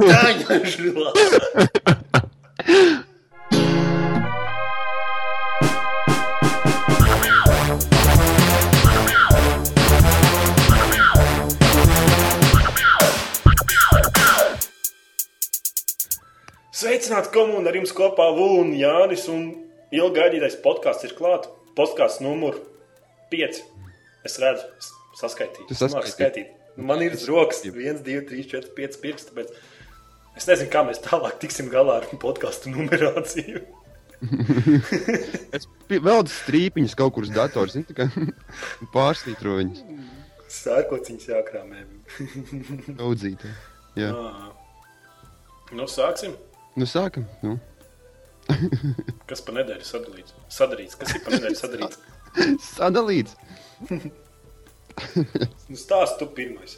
Таня жила. Sveicināti komunu ar jums kopā Lūna, Jānis un ilgi gaidītais podkāsts ir klāt. Podkāsts numur 5. Es redzu, es saskaitīju. Tu Es māku saskaitīji? skaitīt. Nu, Man ir uz rokas 1, 2, 3, 4, 5 pirksti. Tāpēc es nezinu, kā mēs tālāk tiksim galā ar podkāstu numerāciju. Es veldu strīpiņus kaut kur uz datora, zinu, kā pārsvītro viņus. Sērkociņas jākrāmē. Daudzītē. Jā. Ā. Nu, sāksim. Nu, sākam. Nu. Kas pa nedēļu sadalīts? Sadarīts. Kas ir pa nedēļu sadarīts? Sadalīts. Nu, stāst tu pirmais.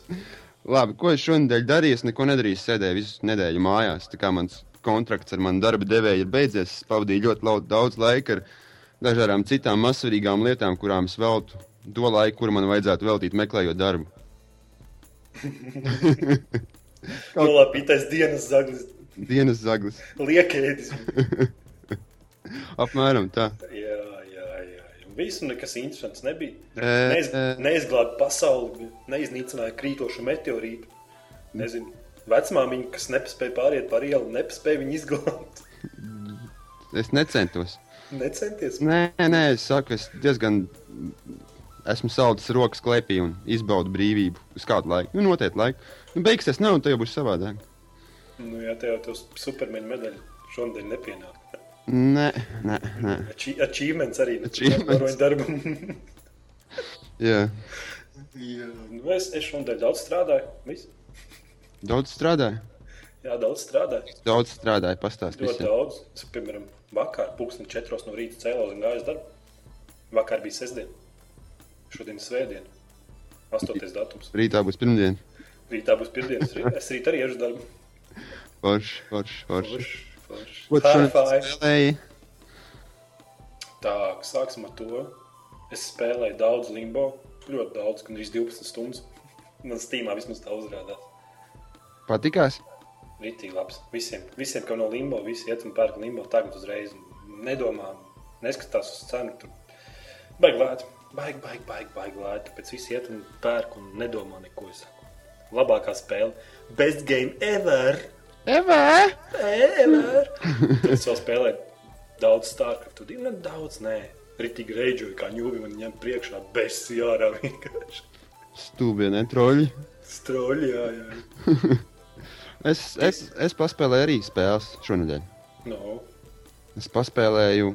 Labi, ko es šonadēļ darīju? Es neko nedarīju. Sēdēju visu nedēļu mājās. Tā kā mans kontrakts ar manu darba devēju ir beidzies, es pavadīju ļoti daudz laika ar dažādām citām mazsvarīgām lietām, kurām es veltu to laiku, kuru man vajadzētu veltīt meklējot darbu. Nolāpītais dienas zaglis. Dienas zaglis. Liekēdis. Apmēram tā. Jā. Visu nekas interesants nebija. Neiz, neizglāba pasauli, neiznīcināja krītošu meteorītu. Nezinu, vecmāmiņa, kas nepaspēja pāriet par ielu, nepaspēja viņu izglābt. Es necentos. Necenties. Nē, nē, es saku, es diezgan esmu saldis rokas klēpī un izbaudu brīvību uz kādu laiku. Nu, noteikti laiku. Nu, beigsies nav, un tev būs savādāk. Nu, jā, tev jau tas supermeņa medaļa šodien nepienāk. Nē, nē, nē. Achi- Achievements arī Achievements. nepienāk darbam. Jā. jā, nu, es, es šodien daudz strādāju. Viss. Daudz strādāju. Jā, daudz strādāju. Daudz strādāju, pastāstīju. Ļoti daudz. Es, piemēram, vakar, pūksteni četros no rīta cēlos un gāju uz darbu. Vakar bija sestdiena. Šodien ir svētdiena. Astotais datums. Rītā būs pirmdiena. Rītā būs pirmdienas. Es rīt arī iešu darbu. Forši, forši. Forši, forši. Ko tu spēlēji? Tā, sāksim ar to. Es spēlēju daudz limbo. Ļoti daudz, gan arī 12 stundas. Man stīmā vismaz tā uzrādās. Patikās? Rītīgi labs. Visiem, visiem, kam no limbo, visi iet un pērk limbo tagad uzreiz. Nedomā, neskatās uz cenu. Tur baigi lēti. Baigi, baigi, baigi, baigi lēti. Tāpēc visi iet un pērk un nedomā neko. Es. Labākā spēle. Best game ever! Evē! Ever! es vēl spēlēju daudz StarCraft. Tur ir daudz, nē. Ritīgi reģoju, kā ņūvi man ņem priekšā. Besi ārā vienkārši. Stūbie, ne troļi. Stroļi, jā, jā. Es, es, es paspēlēju arī spēles šonadēļ. No, Es paspēlēju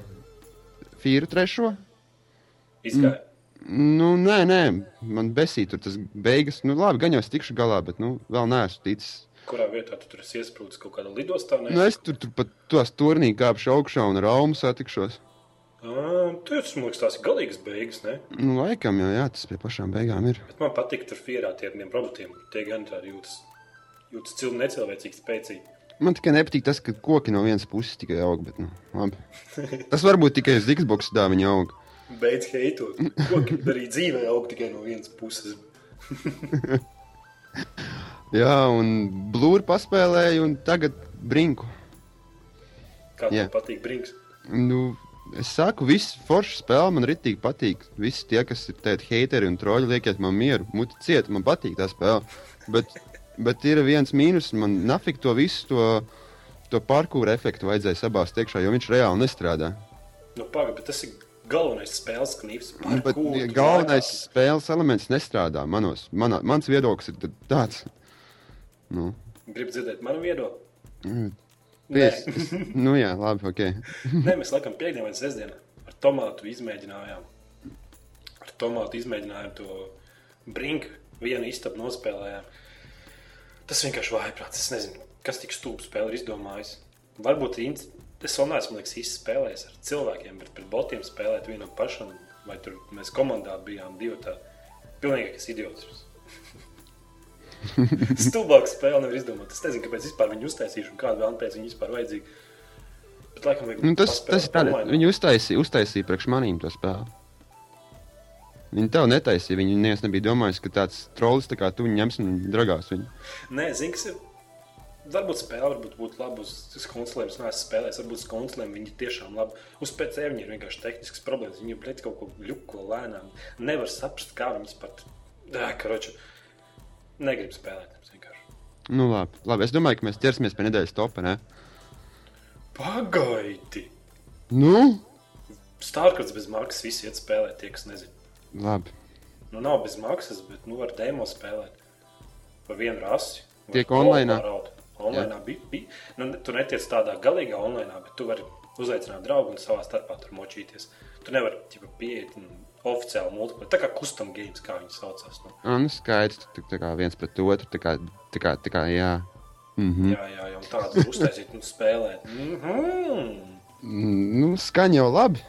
Fīru trešo. izgāja. Nu, nē, nē, man besīja tur tas beigas. Nu, labi, gan jau es tikšu galā, bet nu, vēl neesmu ticis. Kurā vietā tu tur esi iesprūdis kaut kādā lidostā? Nu, es tur, tur pat tos turnī kāpšu augšā un ar Raumu satikšos. Tu jau tas man liekas, tās ir galīgas beigas, ne? Nu, laikam jau, jā, tas pie pašām beigām ir. Bet man patīk tur fierā tie ar tiem robotiem. Tie gan tādi jūtas, jūtas cilvēki necilvēcīgi spēcīgi. Man tikai nepatīk tas, ka koki no vienas puses tikai aug, bet, nu, labi. Tas varbūt tikai uz Xbox dāviņa aug. Beidz heitot. Koki arī dzīvē aug tikai no vienas puses. Jā, un blūri paspēlēju, un tagad brinku. Kā Jā. tev patīk brinks? Nu, es saku, viss forši spēle man ritīgi patīk. Visi tie, kas ir tādi hateri un troļi, liekiet man mieru. Muti ciet, man patīk tā spēle. Bet, bet ir viens mīnus, man nafik to visu to, to parkūra efektu vajadzēja sabāzt iekšā, jo viņš reāli nestrādā. Nu, pagaidi, bet tas ir galvenais spēles knips. Galvenais spēles elements nestrādā manos. Manā, mans viedoklis ir tāds. Nu, Gribu dzirdēt manu viedokli. mm, Nē. pies, nu jā, labi, ok. Nē, mēs laikam piekdienā vai sestdienā ar tomātu izmēģinājām. Ar tomātu izmēģinājām to brinku, vienu istabu nospēlējām. Tas vienkārši vājprāts. Es nezinu, kas tik stūpu spēli ir izdomājis. Varbūt es vēl neesmu liekas, īsti spēlējis ar cilvēkiem, bet pret botiem spēlēt vienam pašam. Vai tur mēs komandā bijām divi tādi pilnīgākais idiots. Stulbāka spēle nevar izdomāt. Es nezinu, kāpēc vispār viņu uztaisīšu un kādu vēlmu pēc viņa vispār vajadzīga. Bet, laikam, Nu, tas, tas ir online. viņi uztaisīja, uztaisīja priekš manīm to spēli. Viņi tev netaisīja. Viņi neviens nebija domājis, ka tāds trolls tā kā tu viņu ņems un dragās viņu. Nē, zini, kas ir. Varbūt spēle varbūt būtu laba uz konsolēm. Es neesmu spēlējis, varbūt uz konsolēm viņi tiešām labi. Uz PC viņi ir vienkārši tehnisks problēmas. Viņi ir kaut ko ļuko lēnām. Nevar saprast, kā viņas pat. Jā, karoči. Negribu spēlēt. Nu, labi. labi. Es domāju, ka mēs ķersimies pie nedēļas topā. Ne? Pagaidi! Nu, Starkrafts bez maksas visi iet spēlēt, tie, kas nezina. labi. Nu, nav bez maksas, bet nu var demo spēlēt. Par vienu rasi. Tiek raut. Online bija. bija. Nu, tu netiec tādā galīgā online, bet tu vari uzaicināt draugu un savā starpā tur močīties. Tu nevari pieiet un oficiāli multiplayer. Tā kā custom games, kā viņi saucās. Nu. Ah, nu skaidrs, tā, tā kā viens pret otru. Tā kā, tā kā, tā kā jā. Mhm. Jā, jā, jau tādu uztaisīt un spēlēt. Mhm. Mm, Nu, skaņa jau labi.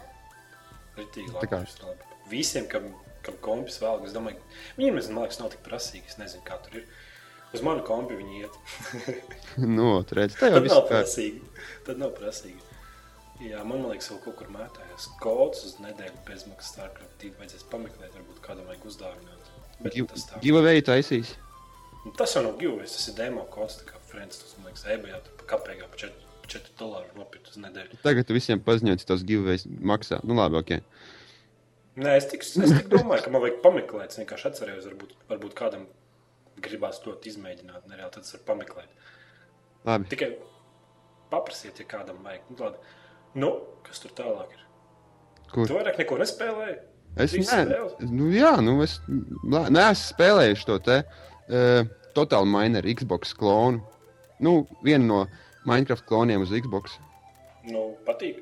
Ritīgi Tā kā- labi. labi. Visiem, kam, kam kompis vēl, es domāju, viņiem, es liekas, nav tik prasīgi. Es nezinu, kā tur ir. Uz manu kompi viņi iet. Nu, tur redz, tā jau Tad viss nav kā. prasīgi. Tad nav prasīgi. Jā, man liekas, vēl kaut kur mētājās kods uz nedēļu bezmaksas Starcraft 2. Vajadzēs pameklēt, varbūt kādam vajag uzdāvināt. Bet nu, tas tā. Giveaway taisīs. Nu, Tas jau nav giveaways, tas ir demo kods, tā kā Friends, tas man liekas, ebajā, tur pa kapēgā pa 4, 4 dolāru nopirkt uz nedēļu. Tagad visiem paziņoji, tos giveaways maksā. Nu, labi, ok. Nē, es tik, es tik domāju, ka man vajag pameklēt. Es vienkārši atcerējos, varbūt, varbūt kādam gribās ļoti izmēģināt, nereāli tad es varu pameklēt. Labi. Tikai paprasiet, ja kādam vajag. Nu, labi. Nu kas tur tālāk ir? Kur? Tu vairāk neko nespēlēji? Es Trīs ne, spēles? nu, jā, nu, es neesmu spēlējis to te uh, Total Miner Xbox klonu. Nu, viena no Minecraft kloniem uz Xbox. Nu, patīk.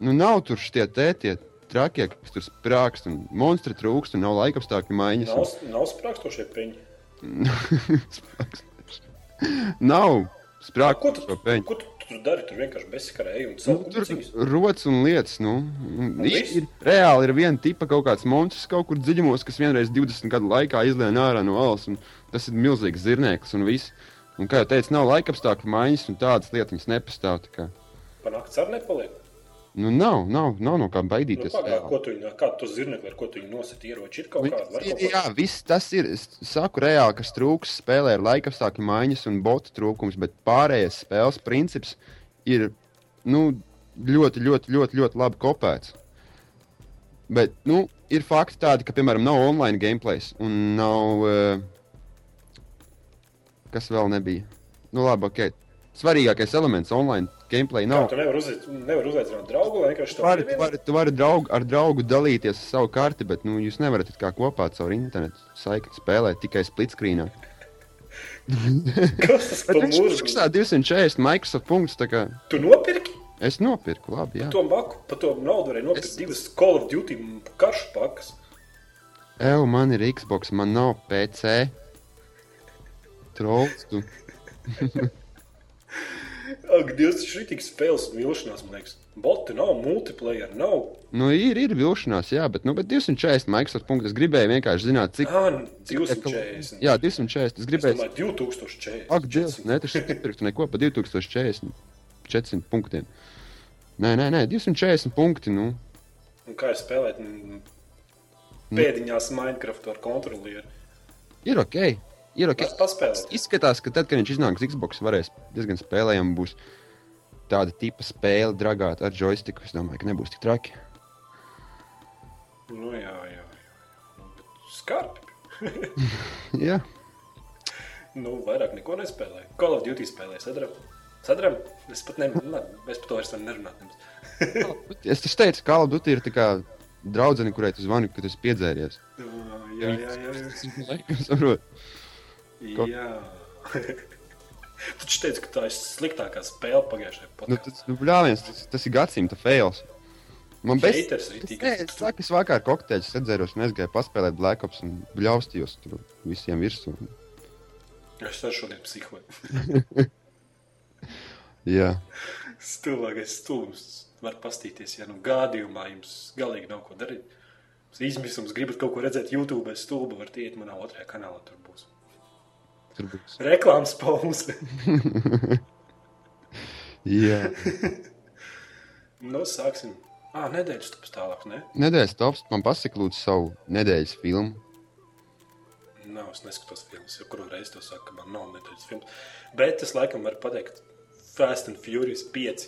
Nu, nav tur šie tētie trakie, kas tur sprākst un monstri trūkst un nav laikapstākļu maiņas. Nav, nav sprākstošie peņi. nav Ko sprākstošo tu, peņu. ko tu tur dari? Tur vienkārši bezsakarēji un Nu, tur kuciņus. ir rots un lietas. Nu. Ir, ir, reāli ir viena tipa kaut kāds monstrs kaut kur dziļumos, kas vienreiz 20 gadu laikā izlien ārā no alas. un Tas ir milzīgs zirneklis un viss. Un, kā jau teicu, nav laikapstākļu maiņas un tādas lietas nepastāv. tā. Panākts ar nepaliek. Nu, nav, nav, nav no kā Nu, baidīties. pagā, reāli. ko tu viņu, kā tu zirnekli, ar ko tu viņu nosat ieroči? Ir kaut kāda, var Ir, kaut ko. jā, viss tas ir. Es saku, reāli, kas trūks spēlē ir laikapstākļu maiņas un botu trūkums, bet pārējais spēles princips ir nu, ļoti, ļoti, ļoti, ļoti labi kopēts. Bet nu, ir fakti tādi, ka, piemēram, nav online gameplays un nav. Uh, kas vēl nebija? Nu, labi, ok. Svarīgākais elements online gameplay Kā nav. tu nevari uzaicināt, nevar uzaicināt draugu, vai vienkārši Tu vari, tu vari, tu vari draugu, ar draugu dalīties ar savu karti, bet nu, jūs nevarat kā kopā caur internetu saikni spēlēt tikai splitscreenā. Kas tas par viņš maksā 240 Microsoft punktus. kā Tu nopirki? Es nopirku, labi. Jā. To maku, par to naudu varēja nopirkt Es- divas Call of Duty karšu pakas. Evo, man ir Xbox, man nav PC. Trolls. Tu. Ak, Dievs, tas ir tik spēles un vilšanās, man liekas. Boti nav, multiplayer nav. Nu, ir, ir vilšanās, jā, bet, nu, bet 240 Microsoft punktus. Es gribēju vienkārši zināt, cik. Ah, 240. Jā, 240. Es es gribēju. domāju, 2040. Ak, Dievs, nē, tas ir pirkt neko pa 2040. 400 punktiem. Nē, nē, nē, 240 punkti. Nu. Un kā ir spēlēt mm, pēdiņās Minecraft ar kontrolieri? Ir ok. Paspēlēt? Izskatās, ka tad, kad viņš iznāks Xbox, varēs diezgan spēlējami būs tāda tipa spēle dragāt ar joystiku. Es domāju, ka nebūs tik traki. Nu, jā, jā. jā. Nu, bet Skarbi. Jā, Nu, vairāk neko nespēlēju. Call of Duty spēlēju. Sadram. Sadram. Es pat ne, ne, es par to vairs nerunāju. es taču teicu, ka Call of Duty ir tā kā draudzene, kurai tu zvani, kad esi piedzēries. Jā, jā, jā. jā. Jā. Taču teica, ka tā ir sliktākā spēle pagājušajā Nu, podkāstā. tas, nu, bļāviens, tas, tas ir gadsimta fails. Man bez... Haters ir Es, nē, es es vakar kokteļus sadzēros un aizgāju paspēlēt Black Ops un bļaustījos tur visiem virsū. Es arī šodien psihoju. Jā. Stulbākais stulbs. Var pastīties, ja nu gadījumā jums galīgi nav ko darīt. Izmisums, gribat kaut ko redzēt YouTube, stulba var iet manā otrajā kanālā. Tur būs Tur būs. reklāmas pauze. Jā. nu, sāksim. Ah, nedēļas tops tālāk, ne? Nedēļas tops man pasaka, lūdzu, savu nedēļas filmu. Nav, es neskatos filmas, jau kuru reizi to saku, ka man nav nedēļas filmas. Bet es laikam varu pateikt Fast and Furious 5.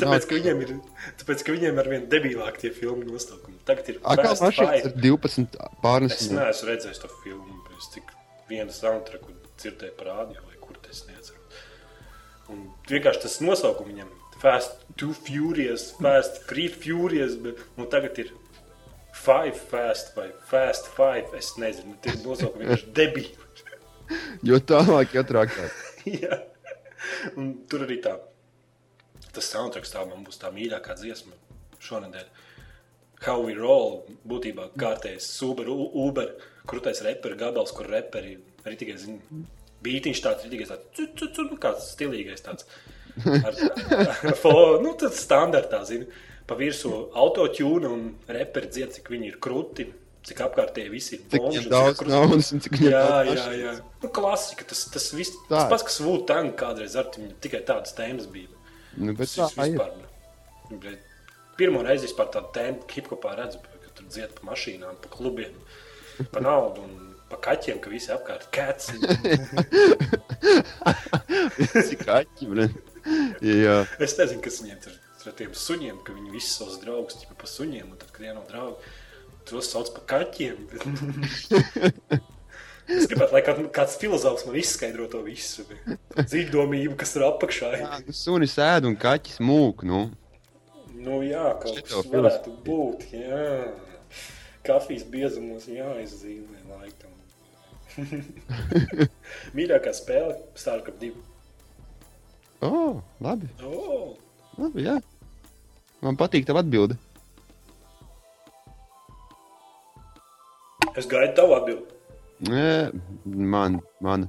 Tāpēc, ka viņiem ir, tāpēc, ka viņiem ar vien debilāk tie filmu nosaukumi. Tagad ir mašīnas 5. ir 12 pārnes. Es neesmu redzējis to filmu, bet es tik vienu soundtracku dzirdēju par rādio, vai kur tas neatceros. Un vienkārši tas nosaukums viņam Fast, Two Furious, Fast, Three Furious, bet nu, tagad ir Five Fast vai Fast Five. Es nezinu, tie nosaukumi vienkārši debīli. Jo tālāk, jo trakāk. Jā. Un tur arī tā. Tas soundtracks tā man būs tā mīļākā dziesma šonadēļ. How we roll būtībā kārtējs Uber, U- Uber krūtais reperu gabals, kur reperi arī tikai zina. Bītiņš tāds ir tikai tāds, nu, kāds stilīgais tāds. Ar, ar fo, nu, tas standartā, zina. Pa virsmu autotune un reperi dzied, cik viņi ir krūti, cik apkārtēji visi ir Cik bomži, viņam daudz naudas un cik Jā, jā, jā. Nu, klasika, tas, tas viss. Tā. Tas pats, kas Vūtanga kādreiz ar viņu tikai tādas tēmas bija. Nu, bet Tas vispār. nu, Pirmo reizi vispār tādu tēmu hip-hopā redzu, ka tur dzied pa mašīnām, pa klubiem, pa naudu un pa kaķiem, ka visi apkārt cats. Cik kaķi, blin. Jā. Es nezinu, kas viņiem tur ar tiem suņiem, ka viņi visi savus draugus ķipa pa suņiem, un tad, kad vienam draugi tos sauc par kaķiem. Es gribētu, lai kād- kāds filozofs man izskaidro to visu. Dzīvdomību, kas tur apakšā ir. Jā, nu, Sunis ēd un kaķis mūk, nu. Nu, jā, kaut kas varētu būt. Jā. Kafijas biezumos jāizzīmē laikam. Mīļākā spēle - Starcraft 2. O, oh, labi. Oh, labi jā. Man patīk tev atbildi. es gaidu tavu atbildi. Man, man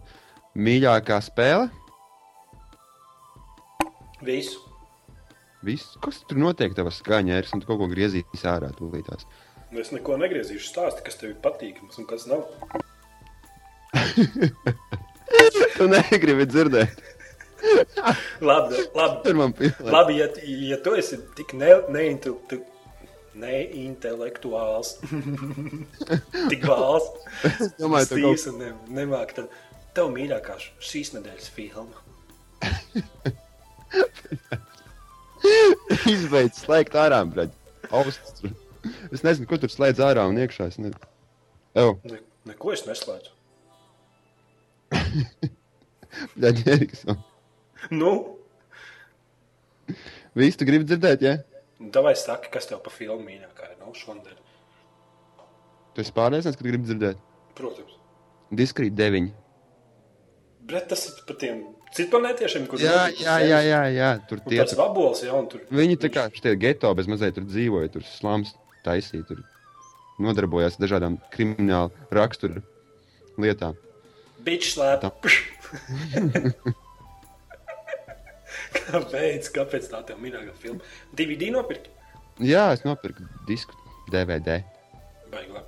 mīļākā spēle. Visu. Viss, kas tur notiek, tavā skaņā ir, un tu kaut ko griezīs ārā tūlītās. Nu, Es neko negriezīšu stāstīt, kas tev ir patīkams un kas nav. Tu negribi dzirdēt. Labi, labi. Labi ja, ja tu esi tik ne, neintelektu, neintelektuāls, tik bāls, domāju, tu kaut- stīvs un ne, nemāk, tad tev mīļākā šīs nedēļas filma. Izbeidz slēgt ārā, bļaļ. Austs. Es nezinu, ko tur slēdz ārā un iekšā. Es nezinu. Evo, Ne, neko es neslēdzu. bļaļ, Eriks. Nu, Visu tu gribi dzirdēt, ja? davai saki, kas tev pa filmu mīļākā ir, nu, šonadēļ. Tu esi pārliecināts, ka gribi dzirdēt. Protams. Diskrīt deviņi. Bet tas ir par tiem citplanētiešiem, kur Jā, jā, jā, jā, jā. Tur tie tāds vabols, jā, un tur. Viņi tā kā šitie geto bez mazliet tur dzīvoja, tur slāms taisīja, tur nodarbojās ar dažādām kriminālu raksturu lietām. Bitch slēp. Kāpēc? Kāpēc tā tev mīļākā filma? DVD nopirkt? Jā, es nopirku disku DVD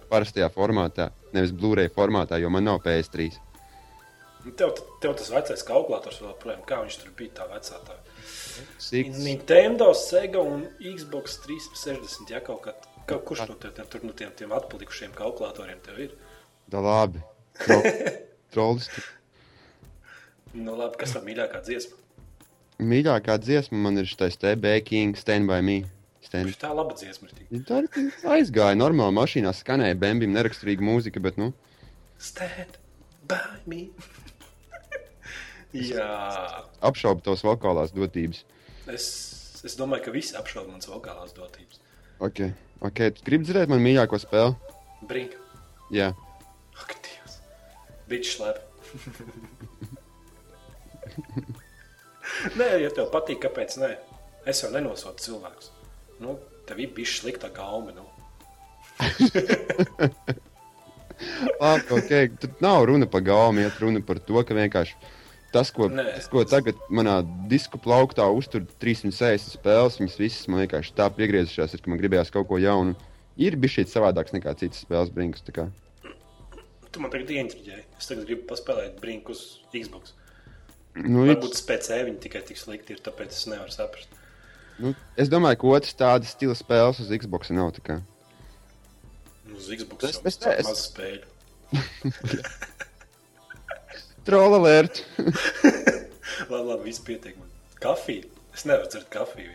parastajā formātā, nevis Blu-ray formātā, jo man nav PS3. Nu, Tev, tev tas vecais kalkulators vēl projām, kā viņš tur bija tā vecā tā. Six, Nintendo, Sega un Xbox 360, ja kaut, kā, kaut kurš no tiem, tur no tiem, tiem atpalikušiem kalkulatoriem tev ir. da labi. Tro, trolis. Nu labi, kas tā mīļākā dziesma? Mīļākā dziesma man ir šis te Baking, Stand by Me. Stand. Tā laba dziesma ir. Ja Tā arī aizgāja normāli mašīnā, skanēja bembim neraksturīga mūzika, bet, nu, Stand by me. Jā, apšaubu tos vokālās dotības. es, es domāju, ka visi apšauba manas vokālās dotības. Ok, ok, tu gribi dzirdēt man mīļāko spēli? Brink. Jā. Ak, Dievs. Bitch slēp. nē, ja tev patīk, kāpēc nē? Es jau nenosodu cilvēkus. Nu, tev ir bijis slikta gaume. Nu. Labi, ok, tad nav runa par gaumu, iet runa par to, ka vienkārši tas, ko, Nē. tas, ko tagad manā disku plauktā uztur 360 spēles, viņas visas man vienkārši tā piegriezušās, ir, ka man gribējās kaut ko jaunu. Ir bijis šī savādāks nekā citas spēles kā. Tu man tagad ieintriģēji. Es tagad gribu paspēlēt Brink uz Xbox. Nu, Varbūt spēcēji viņi tikai tik slikti ir, tāpēc es nevaru saprast. Nu, es domāju, ka otrs tādas stila spēles uz Xbox nav. tā kā. Uz Xbox Es- jau es es- spēļu. Troll alert! Labi, labi, viss pietiek man. Kafija. Es nevaru dzert kafiju.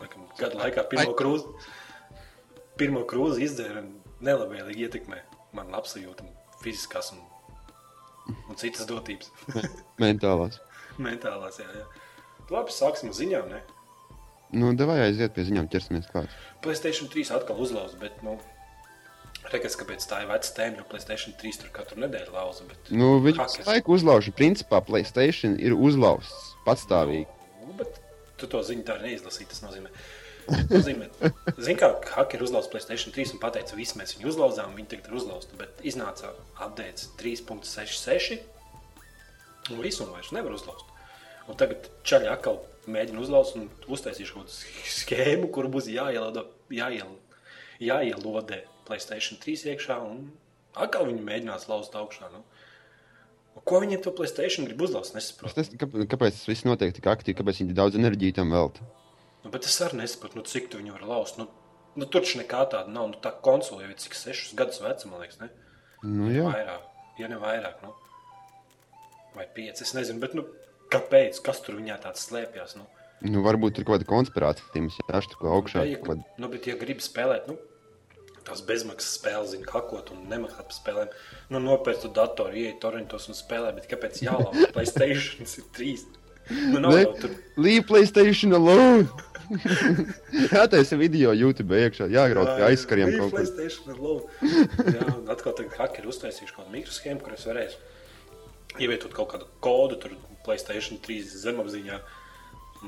Laikam, gadu laikā pirmo Ai. krūzi, pirmo krūzi izdzēru un nelabvēlīgi ietekmē man labsajūtu, un fiziskās un, un citas dotības. Mentālās. Mentālās, jā, jā. Labi, sāksim ziņām, ne? Nu, devai aiziet pie ziņām, ķersimies klāt. Playstation 3 atkal uzlauza, bet, nu, rekas, kāpēc tā ir veca tēma, jo Playstation 3 tur katru nedēļu lauza, bet... Nu, visu laiku uzlauž. Principā Playstation ir uzlauzts patstāvīgi. Nu, bet tu to ziņu tā neizlasīji. Tas nozīmē, nozīmē zini, kā hakeri uzlauza Playstation 3 un teica, visi mēs viņu uzlauzām, viņi tagad ir uzlauzti. Bet iznāca updates 3.66 un visu un vairs nevar uzlauzt. Un tagad čaļi atkal mēģina uzlauzt un uztaisīšu kaut kādu schēmu, kur būs jāielado, jāiel, jāielodē Playstation 3 iekšā un atkal viņi mēģinās lauzt augšā. Nu. Ko viņiem to Playstation grib uzlauzt? Es Nesaprotu. kāpēc, tas viss notiek tik aktīvi, kāpēc viņi daudz enerģiju tam velta. Nu, bet es arī nesaprotu, nu, cik tu viņu var lauzt. Nu, nu, tur taču nekā tāda nav. Nu, tā konsole jau ir cik sešus gadus veca, man liekas, ne? Nu, jā. Vairāk, ja ne vairāk. Nu. Vai pieci, es nezinu, bet nu, kāpēc? Kas tur viņā tāds slēpjas? Nu, Nu, varbūt tur kaut kāda konspirācija, kaut kā augšā. kaut kāda- nu, bet, ja gribi spēlēt, nu, tās bezmaksas spēles, zina, hakot un nemaksāt par spēlēm, nu, nopērc tu datoru, ieej torrentos un spēlē, bet kāpēc jālauž? Playstation ir trīs. Nu, nav Ne, jau tur. Leave Playstation alone! Jā, tā ir video YouTube iekšā. Jāgraut pie aizskariem kaut kur. PlayStation low. Jā, un atkal tagad hackeri uztaisījuši kaut kādu mikroshēmu, kur es varēšu ievietot kaut kādu kodu, tur PlayStation 3 zemapziņā.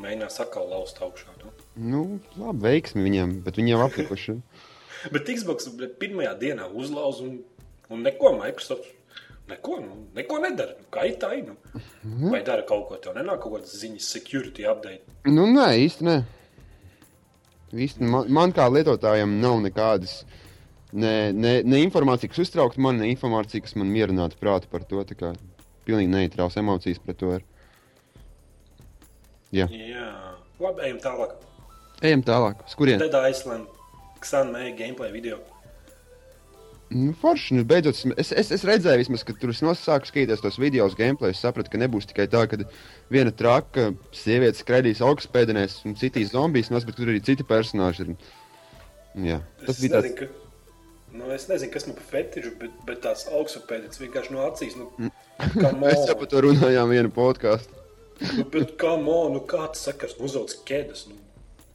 Mēģinās atkal lauzt augšā. Nu. Nu, labi, veiksmi viņiem, bet viņi jau aplikuši. Bet Xbox bļa, pirmajā dienā uzlauž un, un neko Microsoft. Neko, nu, neko nedara. Nu, kā ir tā, nu. Vai dara kaut ko tādu? Nenāk kaut kādas ziņas, security update. Nu, nē, īsti nē. Īsti, man, man kā lietotājam nav nekādas ne, ne, ne informācija, kas uztrauktu mani, ne informācija, kas man mierinātu prātu par to. Tā kā pilnīgi neitrāls emocijas pret to ir. Jā, Jā, labi, ejam tālāk. ejam tālāk. Uz kurien? Dead Island, Xan Mēja gameplay video. Nu, forši, nu, beidzot, es, es, es redzēju, vismaz, ka tur es sāku skatīties tos video gameplay. Es sapratu, ka nebūs tikai tā, ka viena traka sieviete skraidīs augstspēdinēs un citīs zombijas, nos, bet tur arī citi personāļi ir. Jā, tas Es bija tāds. nezinu, ka, nu, es nezinu, kas man par fetišu, bet, bet tās augstspējas vienkārši no acīs. Nu, kā Mēs jau par to runājām vienu podkāstu. nu, bet kā man, nu, kāds sakars, nu, uzaugs ķēdes. Nu.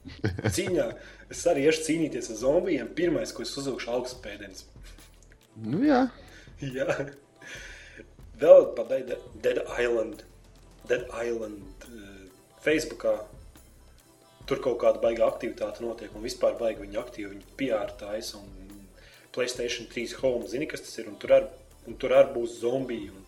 Cīņā es arī iešu cīnīties ar zombijiem. Pirmais, ko es uzaugu, augstspējas. Nu, jā, Jā, vēl par Dead, Dead Island. Dead Island uh, Facebookā. Tur kaut kāda baiga aktivitāte notiek, un vispār baigi viņi aktīvi. Viņi piārtājas un Playstation 3 Home. Zini, kas tas ir? Un tur arī, arī būs zombiji. Un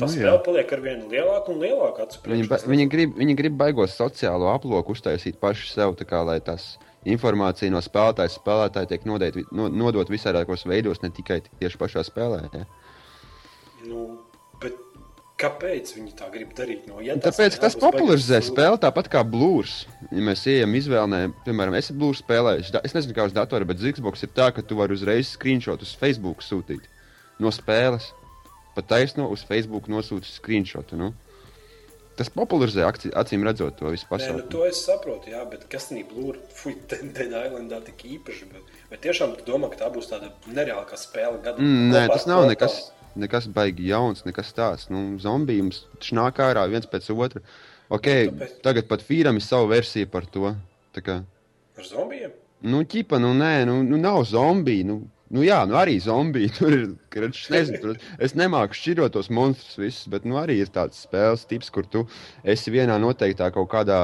tas jā. vēl paliek ar vien lielāku un lielāku acu viņi, viņi, grib, viņi grib baigos sociālo aploku uztaisīt paši sev, tā kā, lai tas informācija no spēlētāja spēlētāja tiek vi- no, nodot visādākos veidos, ne tikai tieši pašā spēlē. Ja? Nu, bet kāpēc viņi tā grib darīt? No, ja tā Tāpēc spēle tas popularizē spēli tāpat kā blūrs. Ja mēs ejam izvēlē, piemēram, es esmu blūrs spēlējis. Es nezinu, kā uz datora, bet Zigzbox ir tā, ka tu vari uzreiz screenshot uz Facebook sūtīt no spēles. Pat taisno uz Facebook nosūtīt screenshot. Nu. Tas popularizē acīm redzot to visu nu, pasauli. to es saprotu, jā, bet kas tādā blūrā, fuck, Dead Islandā tik īpaši. Bet, bet tiešām tu domā, ka tā būs tāda nereāla spēle gada Mm, nē, tas nav Portal? nekas, nekas baigi jauns, nekas tāds. Nu, zombiji mums šnāk ārā viens pēc otra. Okay, Tāpēc- tagad pat Fīram ir sava versija par to. Tā kā, Ar zombijiem? Nu, ķipa, nu, nē, nu, nu nav zombiju. Nu, nu, jā, nu, arī zombiji. Tur ir, es nezinu, tur, es nemāku šķirot tos monstrus visus, bet, nu, arī ir tāds spēles tips, kur tu esi vienā noteiktā kaut kādā,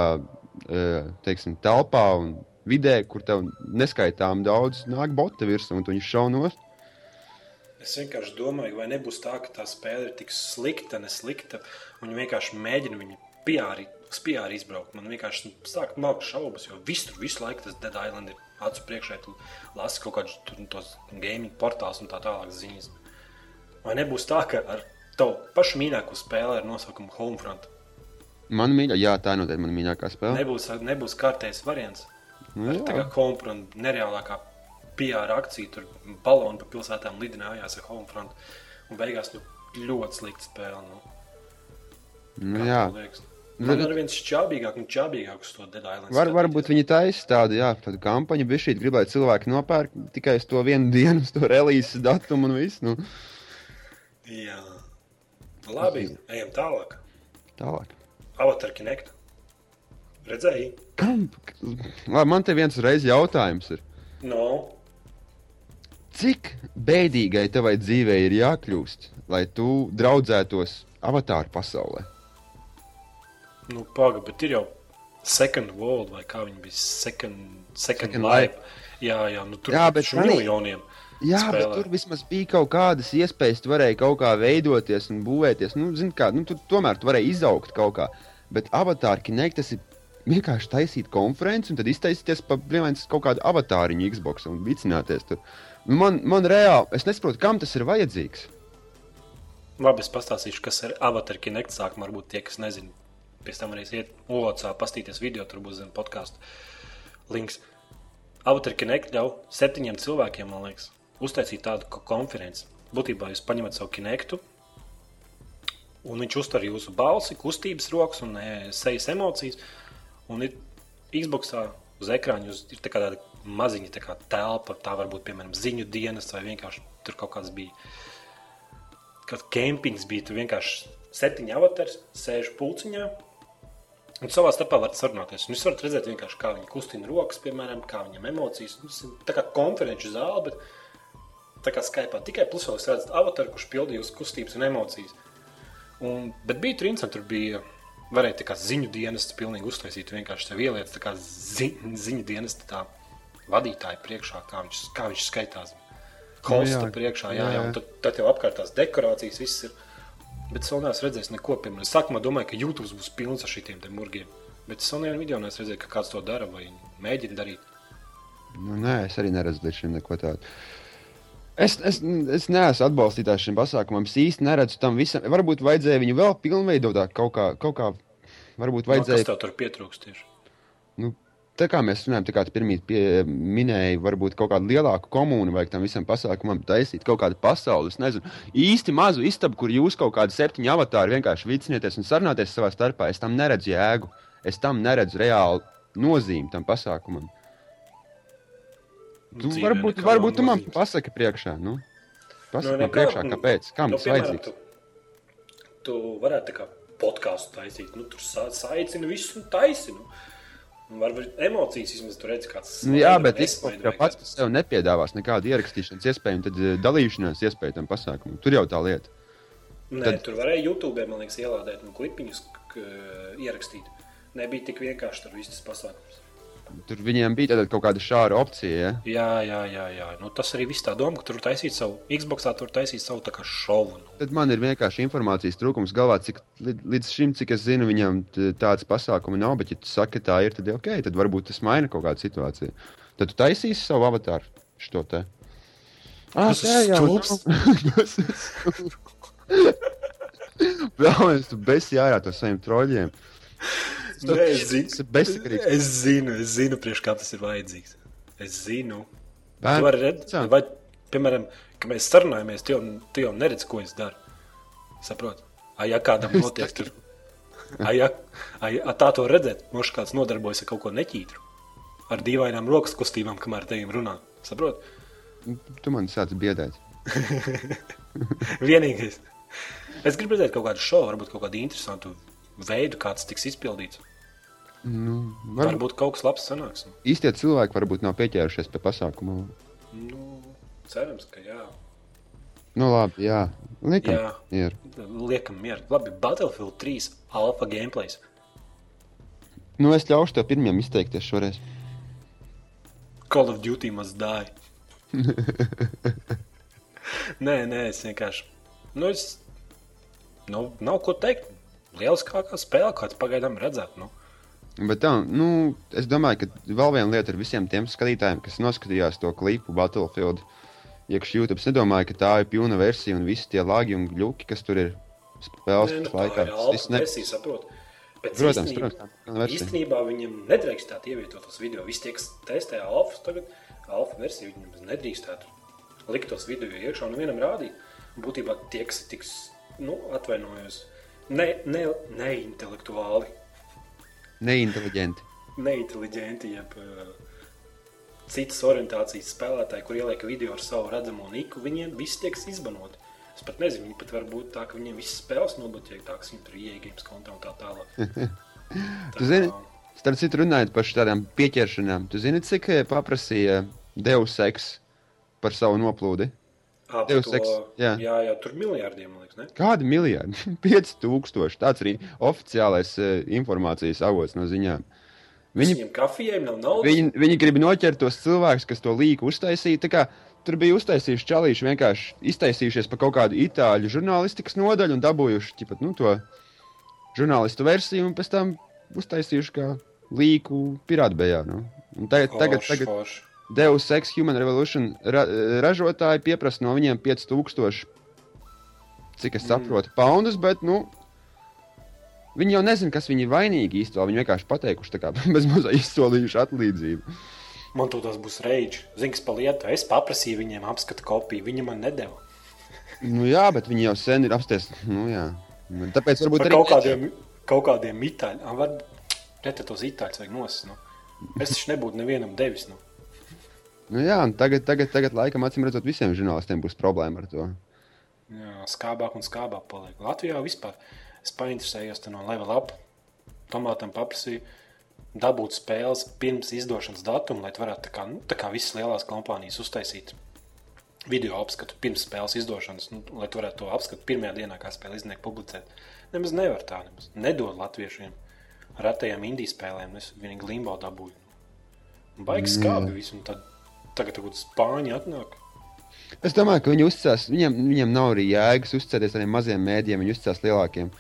eh, teiksim, telpā un vidē, kur tev neskaitām daudz nāk bota virsū, un viņus šaunos. Es vienkārši domāju, vai nebūs tā, ka tā spēle ir tik slikta, neslikta, viņi vienkārši mēģina viņu piārīt, piāri izbraukt. Man vienkārši sāk malkt šaubas, jo visur, visu laiku tas Dead Island ir acu priekšā, tu lasi kaut kādus tur, tos gaming portālus un tā tālāk ziņas. Vai nebūs tā, ka ar tavu pašu mīļāko spēli ar nosaukumu Homefront Man mīļā, jā, tā noteikti man mīļākā spēle. Nebūs, nebūs kārtējs variants. Nu, Tā kā. Homefront nereālākā PR akcija, tur baloni pa pilsētām lidinājās ar Homefront. Un beigās nu, ļoti slikta spēle. Nu. Nu, Kā jā. Man ir viens čābīgāk un čābīgāk uz to Dead Island. Var, varbūt viņi taisa tādu, jā, tādu kampaņu, bet šī grib, lai cilvēki nopērk tikai uz to vienu dienu, uz to release datumu un viss. Nu, Jā. Labi, ejam tālāk. tālāk. Avatar Kinect. Redzēji? Kam? Labi, man te viens reiz jautājums ir. No. Cik bēdīgai tavai dzīvei ir jākļūst, lai tu draudzētos avatāru pasaulē? Nu, paga, bet ir jau Second World vai kā viņi bija? Second, second, Second Life. Jā, jā, nu tur Jā, bet miljoniem. Jā, Spēlē. bet tur vismaz bija kaut kādas iespējas, tu varēji kaut kā veidoties un būvēties. Nu, zini, kā, nu, tu, tomēr tu varēji izaugt kaut kā. Bet avatāri Kinect tas ir vienkārši taisīt konferenci un tad iztaisīties pa brīvdienas kaut kādu avatāriņu Xbox un vicināties tur. Nu, Man, man reāli, es nesaprotu, kam tas ir vajadzīgs. Labi, es pastāstīšu, kas ir Avatar Kinect. Sākumā varbūt tie, kas nezina, pēc tam arī iet Olocā, pastīties video, tur būs zem podkāstu links. Avatar Kinect ļauj septiņiem cilvēkiem, man liekas, uztaisīt tādu ko- konferenci. Būtībā jūs paņemat savu Kinectu, un viņš uztver jūsu balsi, kustības rokas un e, sejas emocijas. Un ir Xboxā uz ekrāna jūs ir tā kā tāda maziņa tā kā telpa, tā var būt piemēram ziņu dienas vai vienkārši tur kaut kāds bija kad kempings bija. Tur vienkārši septiņi avatari sēž pulciņā. Un savā starpā var sarunāties. Un Jūs varat redzēt, kā viņi kustina rokas, piemēram, kā viņam emocijas. Nu, Tas ir tā kā konferenču zāle, bet tā kā Skype tikai plus vēl redzat avataru, kurš pildīja jūsu kustības un emocijas. Un, bet bija tur interesanti, tur bija. Varēja tā kā ziņu dienestu pilnīgi uztaisīt. Vienkārši tev ieliec tā kā zi, ziņu dienestu tā vadītāja priekšā, kā viņš, kā viņš skaitās. Hosta jā. priekšā, jā, Jā, jā, jā. un tad, tad jau apkārt tās dekorācijas viss ir. Bet es vēl neesmu redzējis neko, piemēram, es sākumā domāju, ka YouTube būs pilns ar šitiem te murgiem. Bet es vēl nevienu video neesmu redzējis, ka kāds to dara vai mēģina darīt. Nu, nē, es arī neredzu līdz šim neko tādu. Es, es, es neesmu atbalstītājs šim pasākumam. Es īsti neredzu tam visam. Varbūt vajadzēja viņu vēl pilnveidot kaut kā. Kaut kā varbūt No, kas vajadzēja. tev tur pietrūkst tieši? Nu, tā kā mēs runājam, tā kā pirmie pie- minēji, varbūt kaut kādu lielāku komunu vajag tam visam pasākumam taisīt, kaut kādu pasauli. Es nezinu, īsti mazu istabu, kur jūs kaut kādi septiņi avatāri vienkārši vicināties un sarunāties savā starpā. Es tam neredzu jēgu. Es tam neredzu reāli nozīmi tam pasākumam. Tu, Dzīvē varbūt, varbūt tu man pasaki priekšā. Nu? Pasaki Nu, man nekā, priekšā, nu, kāpēc? Kam nu, tas vajadzīgs? Tu, tu varētu tā kā podkāstu taisīt. Nu, tur sa- saicini visu un taisini. Nu, varbūt emocijas vismaz tur redz kāds. Nu, jā, bet jau vai pats par sevi nepiedāvās nekādu ierakstīšanas iespēju, un tad eh, dalīšanās iespēju tam pasākumam. Tur jau tā lieta. Nē, Tad- tur varēja YouTube, man liekas, ielādēt un klipiņus ierakstīt. Nebija tik vienkārši tur viss tas pasākums. Tur viņiem bija tāda kaut kāda šāda opcija. Ja? Jā, jā, jā. jā. Nu, tas arī viss tā doma, ka tur taisīt savu Xboxā, tur taisīt savu tā kā šovu. Nu. Tad man ir vienkārši informācijas trūkums galvā, cik līdz šim, cik es zinu, viņam tāds pasākums nav. Bet, ja tu saki, ka tā ir, tad ok, tad varbūt tas maina kaut kādu situāciju. Tad tu taisīsi savu avatāru šo te. Ah, Tas jau stulbs. Tas ir stulbs. Vēlamies, tu besi ārā to saviem troļļiem. Es zinu, es zinu, es zinu, priekš kā tas ir vajadzīgs. Es zinu. Tu Bērni- vari redzēt, vai, piemēram, kad mēs sarunājamies, tu jau, tu jau neredz, ko es daru. Saproti? Ai, ja kādam notiek tur. Ai, ja, ai, ja tā to redzēt, mošs kāds nodarbojas ar kaut ko neķītru. Ar dīvainām rokas kustībām, kamēr te viņam runā. Saproti? Tu man sāc biedēt. Vienīgais. Es gribu redzēt kaut kādu šovu, varbūt kaut kādu interesantu veidu, kāds tiks izpildīts. Nu, varbūt Varbūt kaut kas labs sanāks. īstie cilvēki varbūt nav pieķērušies pie pasākuma. Nu, cerams, ka jā. Nu, labi, jā. Likam, Jā. ir. Liekam, mieru. Labi, Battlefield 3 alfa gameplays. Nu, es ļaušu tev pirmajam izteikties šoreiz. Call of Duty must die. nē, nē, es vienkārši. Nu, es. Nu, nav ko teikt. Lieliskākā spēle, kāds pagaidām redzēt. Nu. Bet tā, nu, es domāju, ka vēl viena lieta ir visiem tiem skatītājiem, kas noskatījās to klipu Battlefield iekšā YouTube. Es nedomāju, ka tā ir pilna versija un visi tie lagi un gluži, kas tur ir spēles Nē, nu, laikā. alfa ne... versija, saprot. Bet Protams, īstenībā- protams, versija. Īstenībā viņam nedrīkstētu ievietot tos video. Visi tie, kas testē alfa, tagad alfa versiju, viņam nedrīkstētu likt tos video iekšā un vienam rādīt. Būtībā tie, kas tiks, nu, atvainojos, ne, ne, neintelektuāli, Neinteliģenti. neinteliģenti, jeb uh, citas orientācijas spēlētāji, kur ieliek video ar savu redzamo niku, viņiem viss tiek izbanoti. Es pat nezinu, viņi pat var būt tā, ka viņiem visas spēles nobloķētākas, viņiem tur ir ieejams kontā un tā tālāk. Tu zini, starp citu runājot par šādām pieķeršanām, tu zini, cik eh, paprasīja Deus Ex par savu noplūdi? Par Deus to- Ex, jā. jā, jā, tur miljārdiem, man liekas, ne? Kādi miljardi? 5000. Tāds arī oficiālais uh, informācijas avots no ziņām. Viņi, Viņiem kafijai nav naudas. viņi, viņi grib noķert tos cilvēkus, kas to līku uztaisīja. Kā Tur bija uztaisījuši čalīši, vienkārši iztaisījušies par kaut kādu itāļu žurnālistikas nodaļu un dabūjuši ķipat, nu, to žurnālistu versiju, un pēc tam uztaisījuši kā līku pirātbējā. Nu. Un tagad, tagad, Forši, tagad forši. Deus Ex Human Revolution ra ražotāji pieprasa no viņiem 5000, cik es saprotu, poundus, bet, nu, viņi jau nezina, kas viņi ir vainīgi īstenībā. Viņi vienkārši pateikuši, kā bez mazā izsolījuši atlīdzību. Man tur tas būs reģis. Zini, kas pa lietu. Es paprasīju viņiem apskatu kopiju. Viņi man nedēva. Nu, jā, bet viņi jau sen ir apsties. Nu, jā. Tāpēc varbūt Par arī kaut kādiem, kaut kādiem itāļiem. Var... Reti tos itāļus vajag nost. Nu. Es taču nebūtu nevienam devis. Nu. Nu, jā, tagad, tagad, tagad, laikam, acīm redzot, visiem žurnālistiem būs problēma ar to. Jā, skābāk un skābāk paliek. Latvijā vispār es painteresējos te no level up. Tomātam paprasīju dabūt spēles pirms izdošanas datuma, lai tu varētu tā kā, nu, tā kā visas lielās kompānijas uztaisīt video apskatu pirms spēles izdošanas, nu, lai tu varētu to apskatu pirmajā dienā, kā spēle izniek publicēt. Nemaz nevar tā, nemaz nedod latviešiem retajām indiju spēlēm, es vienīgi limbo dabūju. Baigi skābi visu, un tad tagad tagad spāņi atnāk. Es domāju, ka viņi uzticās, viņiem, viņiem nav arī jēgas uzticēties tādiem maziem mēdījiem, viņi uzticās lielākiem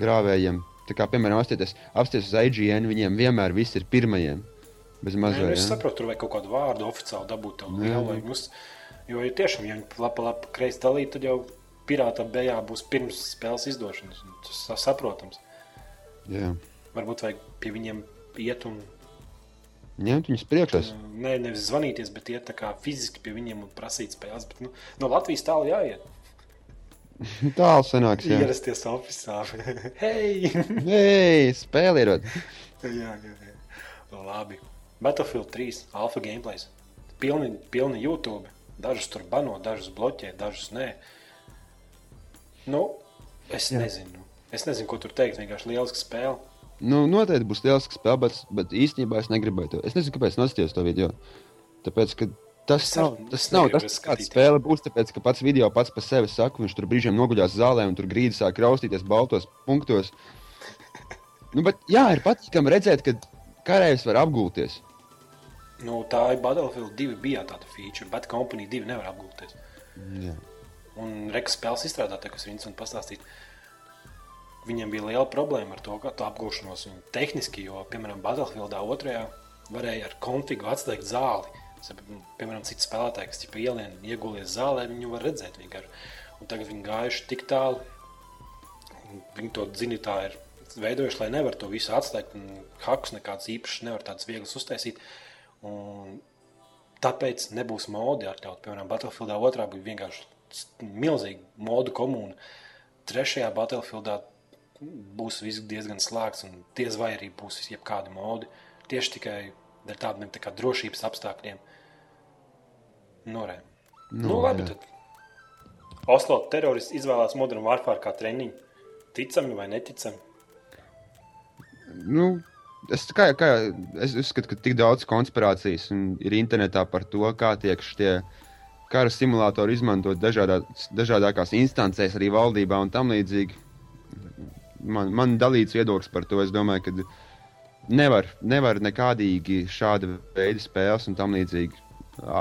grāvējiem. Tā kā, piemēram, apstāties, uz IGN, viņiem vienmēr viss ir pirmajiem. Bez Nē, nu, es saprotu, tur vajag kaut kādu vārdu oficiāli dabūt. Mums, jo, ja tiešām, ja viņi lapa, lapa kreisi dalīt, tad jau pirāta bejā būs pirms spēles izdošanas. un Tas sa- saprotams. Jā. Varbūt vajag pie viņiem iet un Ņemt viņus priekšā. ne, nevis zvanīties, bet iet fiziski pie viņiem un prasīt spēles. Bet, nu, no Latvijas tālu jāiet. Tālu sanāks. Jā, Ierasties oficiāli. Hei! Hei, spēle ir. jā, jā, jā. Labi. Battlefield 3 alfa gameplays. Pilni, pilni YouTube. Dažus tur bano, dažus bloķē, dažus nē. Nu, es jā. nezinu. Es nezinu, ko tur teikt. Vienkārši lieliska spēle. Nu, noteikti būs liels spēle, bet, īstenībā es negribēju to. Es nezinu, kāpēc noskatījos to video. Tāpēc, ka tas Es nav tas, nav, tas kāds skatīties. spēle būs. Tāpēc, ka pats video pats par sevi saka, viņš tur brīžiem noguļās zālē un tur grīdas sāk raustīties baltos punktos. Nu, bet jā, ir patīkami redzēt, ka karavīrs var apgulties. Nu, tā ir Battlefield 2 bija tāda feature, bet Company 2 nevar apgūties. Jā. Un Rekas spēles izstrādātāji, kas viņas man pastāstīja, viņiem bija liela problēma ar to, kā tā apgūšanos un tehniski, jo, piemēram, Battlefieldā otrajā varēja ar konfigu atslēgt zāli. Sap- Piemēram, citi spēlētāji, kas ielien iegulies zālē, viņu var redzēt vienkārši. Un tagad viņi gājuši tik tālu, viņi to zini, tā ir veidojuši, lai nevar to visu atslēgt, hakus nekāds īpašs nevar tāds viegls uztaisīt. Un Tāpēc nebūs modi atļaut. Piemēram, Battlefieldā otrā bija vienkārši milzīga modu komūna. Trešajā Battlefieldā būs viss diezgan slēgts, un diez vai arī būs jebkādi modi. Tieši tikai dēļ tādiem tā kā drošības apstākļiem. Norē. Nu, nu, labi, jā. tad. Oslo terorists izvēlās Modern Warfare kā treniņu. Ticami vai neticami? Nu, es, kā, kā, es uzskatu, ka tik daudz konspirācijas ir internetā par to, kā tiek šie kara simulātori izmantot dažādā, dažādākās instancēs, arī valdībā un tam līdzīgi. Man, man dalīts viedoklis par to. Es domāju, ka nevar, nevar nekādīgi šāda veida spēles un tam līdzīgi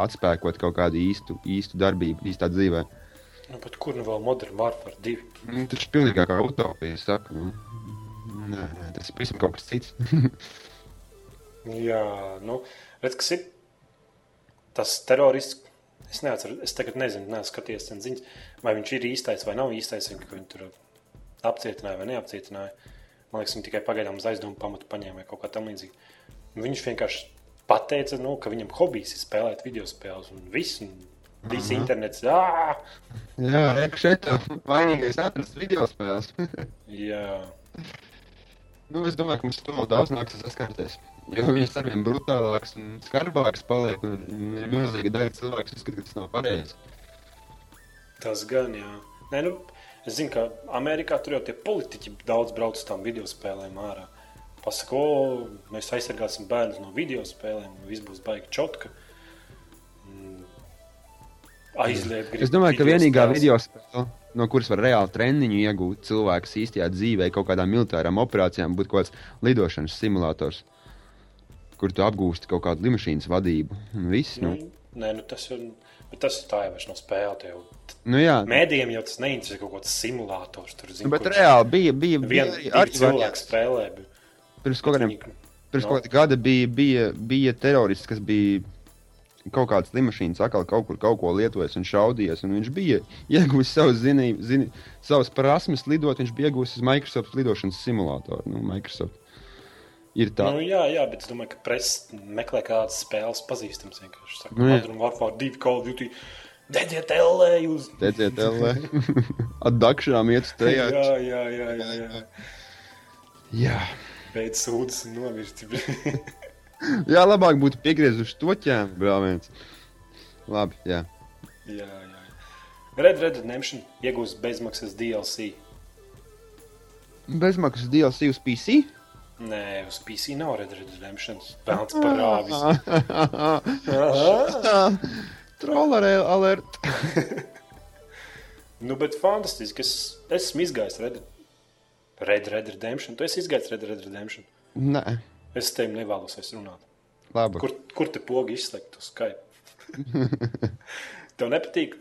atspēkot kaut kādu īstu, īstu darbību, īstā dzīvē. Nu, bet kur nu vēl Modern Warfare 2? Nu, tas ir pilnīgi kā utopija. es saku, nu. Nē, nē, tas ir pavisam kaut kas cits. Jā, nu, redz, kas ir tas terorists. Es neatceros, es tagad nezinu, sen ziņas, vai viņš ir īstais vai nav īstais, viņu tur apcietināja vai neapcietināja. Man liekas, viņi tikai pagaidām uz aizdomu pamatu paņēma vai kaut kā tamlīdzīga. Viņš vienkārši pateica, nu, ka viņam hobijs ir spēlēt video spēles un viss. Un viss Aha. internets, ā! Jā, šeit vainīgais atrast video spēles. Jā, nu, es domāju, ka mums to daudz nāks saskarties. Jo viņš ar vien brutālāks un skarbāks paliek. Un ir milzīga daļa cilvēku, uzskata, ka tas nav pareizi. tas gan, jā. Nē, nu, es zinu, ka Amerikā tur jau tie politiķi daudz brauc uz tām video spēlēm ārā. Pasaka, o, mēs aizsargāsim bērnus no video spēlēm, un viss būs baigi čotka. Mm. Aizliegt. Es domāju, ka vienīgā video spēle, no kuras var reāli treniņu iegūt cilvēks īstajā dzīvē, kaut kādām militārām operācijām, būtu kaut kāds lidošanas simulators, kur tu apgūsti kaut kādu lidmašīnas vadību. Viss, Nu, nē, nu, tas, jau, bet tas tā jau vairs nav spēle. tie Jau. nu, jā, Mēdījiem jau tas neinteresē kaut kāds simulators. Tur, zin, bet kur reāli bija, bija, bija Vien, arī, variants. spēlē. Bet, Pirms kaut kādiem Pirms Nu. kaut gada bija, bija, bija terorists, kas bija kaut kādas lidmašīnas, atkal kaut kur kaut ko lietojis un šaudījies. Un viņš bija ieguvis savus, zinī, zini, savus prasmes lidot, viņš bija ieguvis uz Microsoft lidošanas simulātoru. Nu, Microsoft ir tā. Nu, jā, jā, bet es domāju, ka presa meklē kādas spēles pazīstamas. Vienkārši saka, Nu, jā. Modern Warfare 2, Call of Duty. Dedziet, LE, jūs! Teciet, LE. Atdakšām iet uz Jā, tejā. jā, jā, jā, jā. Jā. Pēc sūdzes un nomirst. jā, labāk būtu piegriezuši to ķēmu brālēns. Labi, jā. jā, jā. Red Red Redemption iegūst bezmaksas DLC. Bezmaksas DLC uz PC? Nē, uz PC nav Red Red Redemption. Pelns par rāvis. Aha. Trollerē alert. Nu, bet fantastiski. Es esmu izgājis Red Red Red Redemption. Tu esi izgājis Red Red Redemption. Nē, Es tev nevēlos vairs runāt. labi. Kur, kur te pogi izslēgt uz Skype? Tev nepatīk?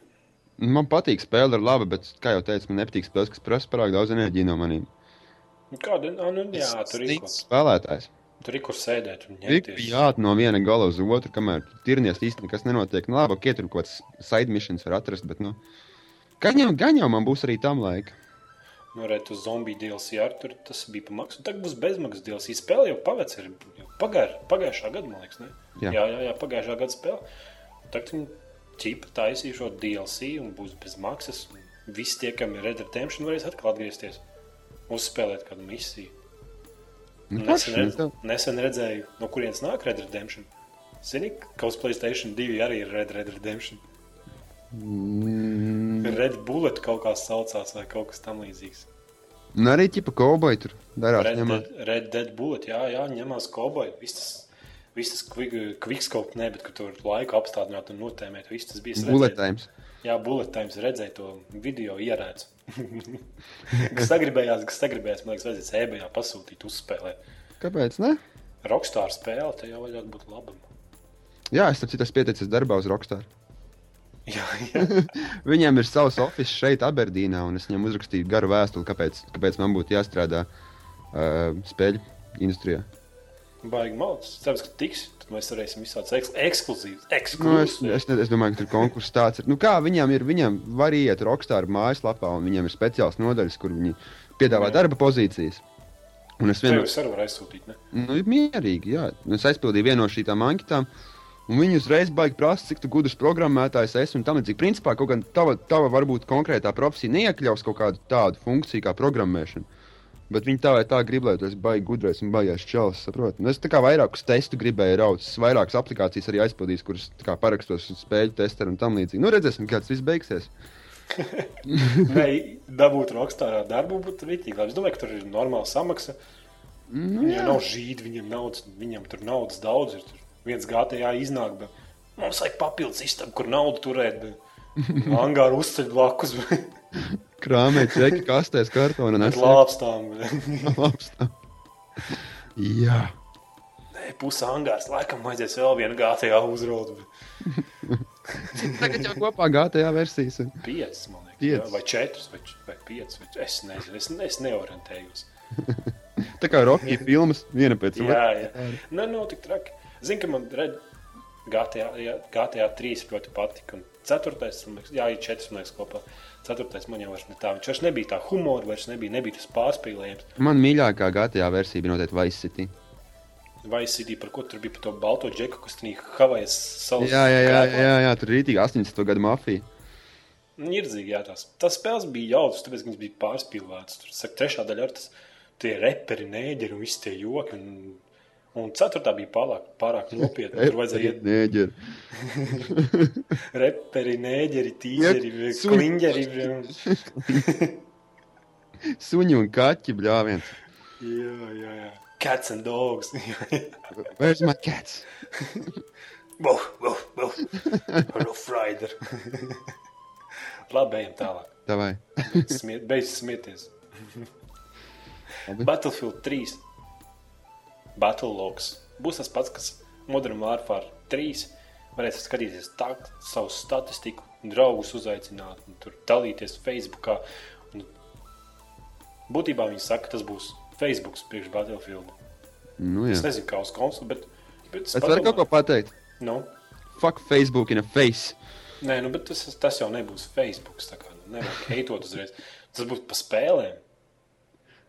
Man patīk spēle, ir laba, bet, kā jau teicu, man nepatīk spēles, kas prasa pārāk daudz enerģijas no maniem. Nu, Kāda? Ah, nu, jā, tur ir, spēlētājs. tur ir kur sēdēt Tik jāt no viena gala uz otru, kamēr tirnies īstenībā nekas nenotiek. Nu, labi, ok, tur kaut kāds side missions var atrast, bet, nu, gan jau man būs arī tam laika. Nu, redz, uz zombiju DLC ar tur tas bija pa maksu. Tagad būs bezmaksas DLC. Spēle jau pavec ir jau pagār, pagājušā gada, man liekas, ne? Jā. jā, jā, jā pagājušā gada spēle. Tagad viņi ķipa taisīja šo DLC un būs bez maksas. Visi tie, kam ir Red Redemption, varēs atkal atgriezties. Uzspēlēt kādu misiju. Nu, Nesen, redz, nu, nesen redzēju, no kurienes nāk Red Dead Redemption. Zini, ka uz Playstation 2 arī ir Red Dead Redemption. Mm, Red Bullet kaut kā saucās vai kaut kas tamlīdzīgs. Un arī ķipa kauboji tur darās. Red ņemā. Dead, Red Dead Bullet, jā, jā ņemās koboji. Viss tas, viss tas quickscope, ne, bet, ka tur laiku apstādināt un notēmēt, viss tas bija. es redzēju- Bulletājums. Jā, Bullet Times redzēja to video ierēdz. kas sagribējās, kas sagribējās, man liekas, vajadzēja ebajā pasūtīt, uzspēlēt. Kāpēc? Ne? Rockstar spēle, te jau vajadzētu būt labam. Jā, es tam citas pieteicis darbā uz Rockstar. Jā, jā. Viņiem ir savs oficiāls šeit, Aberdīnā, un es viņiem uzrakstīju garu vēstuli, kāpēc, kāpēc man būtu jāstrādā uh, spēļu industrijā. Baigi malts. Cerams, ka tiks, tad mēs varēsim visādas eks ekskluzīvas. Nu, es, es, es domāju, ka tur konkurss tāds ir. Nu, kā viņam ir? Viņam var iet Rockstar mājaslapā, un viņiem ir speciāls nodaļas, kur viņi piedāvā Jā. darba pozīcijas. Un es vienmēr, es arī varu aizsūtīt, ne? nu, mierīgi, jā. Un Es aizpildīju vienu no šīm anketām, un viņi uzreiz baigi prasa, cik tu gudrs programmētājs esi. Un tam līdzīgi, principā, kaut gan tava, tava varbūt konkrētā profesija neiekļaus kaut kādu tādu funkciju kā programmēšana. Bet viņi tā vai tā grib, lai tu esi baigi gudrais un baigais čels. Un Es kā vairākus testus gribēju raut, vairākas aplikācijas arī aizpildīju, kuras parakstos uz spēļu testeru un tam līdzīgi. Nu, redzēsim, kā tas viss beigsies. Nē, dabūt Rockstarā darbu būtu rītīgi. Es domāju, ka tur ir normāla samaksa. Nu, Viņam nav žīdi, viņam, naudas, viņam tur naudas daudz ir. Tur viens GTA iznāk, bet mums vajag papildus istabu, kur naudu turēt. Angāru uzceļ blakus, Krāmē, čeki, kastēs, bet es lāpstām. lāpstā. Jā. Nē, pusē angārs laikam vajadzēs vēl vienu GTA uzraudu. Tagad jau kopā GTA versijas. ir. Piecas, man liekas. Piecas. Jā, vai četras, vai, vai piecas. Vai, es nezinu, es, es neorientējos. Tā kā Rocky filmas, viena pēc Jā, otras. jā. Nē, nav tik traki. Zinu, ka man red, GTA, jā, GTA 3 ļoti patika. un ceturtais, jā, ir man liekas, kopā. Ceturtais man jau ne tā. Viņš vairs nebija tā humora, vairs nebija, nebija tas pārspīlējums. Man mīļākā GTA versija bija noteikti Vice City. Vai CD, par ko tur bija par to balto džeku, kas tur Havajas salas. Jā, jā, jā, jā, jā tur ir rītīgi 80. gadu mafija. Nirdzīgi, jā, tās. Tas spēles bija jautras, tāpēc viņas bija pārspīlētas. Tur, saka, trešā daļa ar tas, tie reperi, nēģeri un visi tie joki. Un, un ceturtā bija pārāk, pārāk nopietna. Tur vajadzēja iet Nēģeri. reperi, nēģeri, tīģeri, Iet su- kliņģeri. Suņi un kaķi bļāviens. jā, jā, jā. Cats and dogs. Where's my cats? Wow, wow, wow. Rough rider. Labi, ejam tālāk. Davai. Smiet, beidz smieties. Labi. Battlefield 3. Battle Logs. Būs tas pats, kas Modern Warfare 3. Varēs skatīties tā, savu statistiku, draugus uzaicināt, un tur dalīties Facebookā. Un būtībā viņi saka, ka tas būs Facebook priekš Battlefield. Nu, Es jā. nezinu, kā uz konsoli, bet. bet es Es varu kaut ko pateikt. Nu, Fuck Facebook in a face. nē, nu, bet tas, tas jau nebūs Facebook. Tā kā nu, nevajag heitot uzreiz. Tas būs pa spēlēm.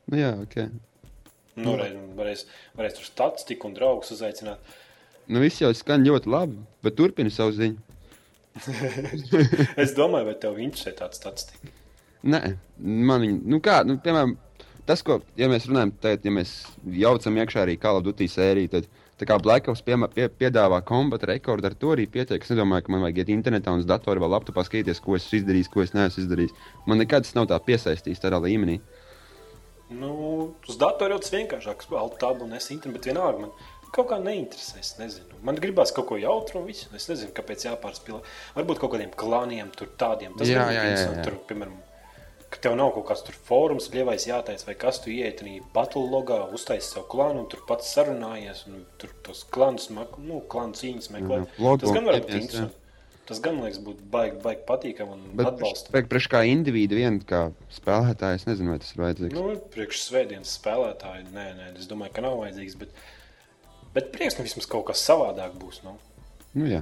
Nu, jā, ok. Nu, varēs, varēs, varēs tur statistiku un draugus uzaicināt. Nu, viss jau skan ļoti labi, bet turpini savu ziņu. Es domāju, vai tev interesē tāds statistika. Nē, man viņa, nu kā, nu, piemēram, tas, ko, ja mēs runājam, tad, ja mēs jaucam iekšā arī Call of Duty sēriju, tad, tā kā Black Ops piemā, pie, piedāvā kombata rekordu, ar to arī pietiek. Es nedomāju, ka man vajag iet internetā un uz datora vai laptopā skatīties, ko esmu izdarījis, ko es neesmu izdarījis. Man nekad tas nav tā piesaistījis tādā līmenī. Nu, uz datora jau tas vienkāršāks. Alt tabu un es internetu, bet vienalga man kaut kā neinteresē. Es nezinu. Man gribās kaut ko jautru un visu. Es nezinu, kāpēc jāpārspīlē. Varbūt kaut kādiem klaniem, tur tādiem. Tas Jā, jā, jā, jā. Tur, piemēram, ka tev nav kaut kāds tur fórums, lievais jāteic, vai kas tu ieiet arī battle logā, uztaisi savu klānu un tur pats sarunājies un tur tos klanus, mak- nu, klānu cīņas meklē. Tas gan var būt interesanti. Tas gan, liekas, būtu baigi, baigi patīkami un Bet atbalstami. priekš, kā individu, vien kā spēlētājs, es nezinu, vai tas ir vajadzīgs. Nu, priekš svētdienas spēlētāji, nē, nē, es domāju, ka nav vajadzīgs. Bet, bet prieks, ka vismaz kaut kas savādāk būs. Nu. Nu, jā.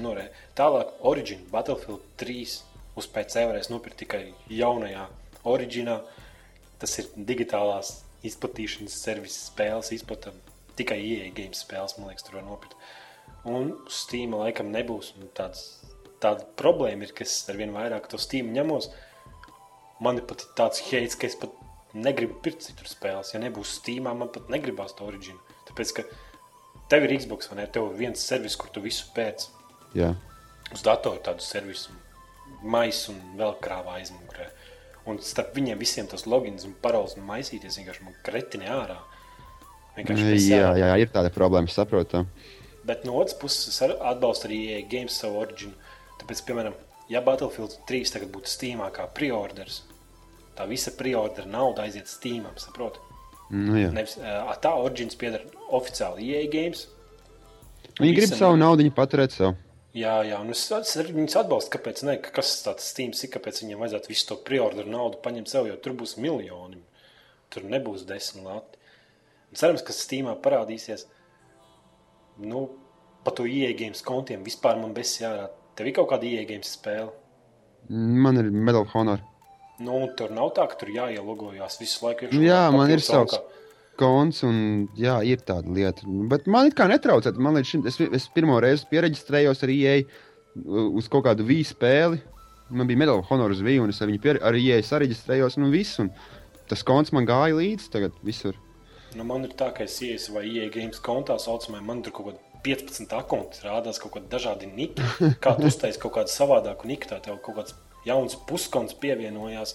Nu, re. Tālāk, Origin, Battlefield 3 uz PC varēs nopirkt tikai jaunajā Originā. Tas ir digitālās izplatīšanas servises spēles, izplata tikai EA games spēles, man liekas, tur var nopirkt. Un Steam laikam nebūs. Tāds, tāda problēma ir, ka es ar vien vairāk to Steam ņemos. Man ir pat tāds heits, ka es pat negribu pirkt citur spēles. Ja nebūs Steam, man pat negribās to originu. Tāpēc, ka tev ir Xbox vai ne? Tev ir viens servis, kur tu visu pēc jā. uz datora tādu servisu, maisu un vēl krāvā aizmugurē. Un starp viņiem visiem tas logins un paroles un maisīties vienkārši man kretini ārā. Vienkārši Jā, jā, jā, ir tāda problēma, es saprotu. Bet no otras puses, es atbalstu arī EA Games savu originu. Tāpēc, piemēram, ja Battlefield 3 tagad būtu Steamā kā preorders, tā visa preordera nauda aiziet Steamam, saproti? Nu, jā. Nevis, tā origins pieder oficiāli EA Games. Viņi grib savu naudu paturēt sev. Jā, jā, un es, es arī viņus atbalstu. Kāpēc? Ne, ka kas tāds Steam ir, kāpēc viņiem vajadzētu visu to preorderu naudu paņemt sev, jo tur būs miljoni. Tur nebūs desmit lati. Un cerams, ka Steamā parādīsies. Nu, pa to ieejas kontiem vispār man bez jārāda. Tev ir kaut kāda ieejas spēle. Man ir Medal of Honor. Nu, tur nav tā, ka tur jāielogojās visu laiku. Nu, jā, man ir savs konts, un jā, ir tāda lieta. Bet man it kā netraucē. Man līdz šim, es, es pirmo reizi pieregistrējos ar IE uz kaut kādu vīju spēli. Man bija Medal of Honor uz vīju, un es ar viņu pier, ar IE sareģistrējos, un viss. Un tas konts man gāja līdzi tagad visur. Nu, man ir tā, ka es ieeju savā ieejas kontā, saucamā, man tur kaut kāda 15 akti rādās, kaut kādi dažādi niki. Kā tu uztaisīji kaut kādu savādāku niku, tā tev kaut kāds jauns puskonts pievienojās.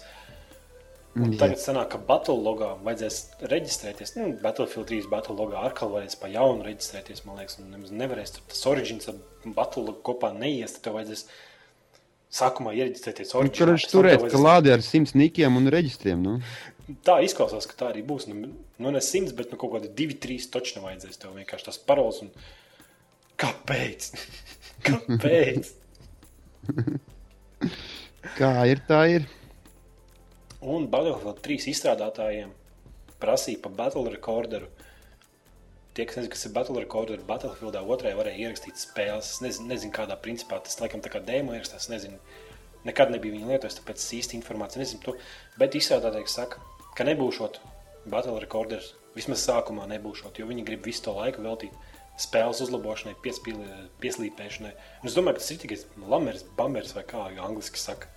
Un Jā. tagad sanāk, ka Battle logā vajadzēs reģistrēties. Nu, Battlefield 3 Battle logā atkal varēs pa jaunu reģistrēties, man liekas, un nemaz nevarēs tur tas origins ar Battle logu kopā neies, tad tev vajadzēs sākumā iereģistrēties Nu, originā. Tur viņš pēc tam turēt tev vajadzēs- klādi ar simts nikiem un reģistriem. Nu. Tā izklausās, ka tā arī būs. Nu, nu ne simts, bet nu, kaut kādi divi, trīs točni vajadzēs. Tev vienkārši tas parols. Un... Kāpēc? Kāpēc? Kā ir, tā ir. un Battlefield 3 izstrādātājiem prasīja pa battle recorderu tie, kas nezina, kas ir Battle Recorder, Battlefieldā otrajā varēja ierakstīt spēles. Es nezinu, nezinu kādā principā tas laikam tā kā demo ierakstās. Nezinu, nekad nebija viņa lietojis, tāpēc es īsti informāciju nezinu. To, bet izstrādātājs saka, ka nebūšot Battle Recorders, vismaz sākumā nebūšot, jo viņi grib visu to laiku veltīt spēles uzlabošanai, piespīlē- pieslīpēšanai. Un es domāju, ka tas ir tikai lamers, bambers vai kā jau angliski saka.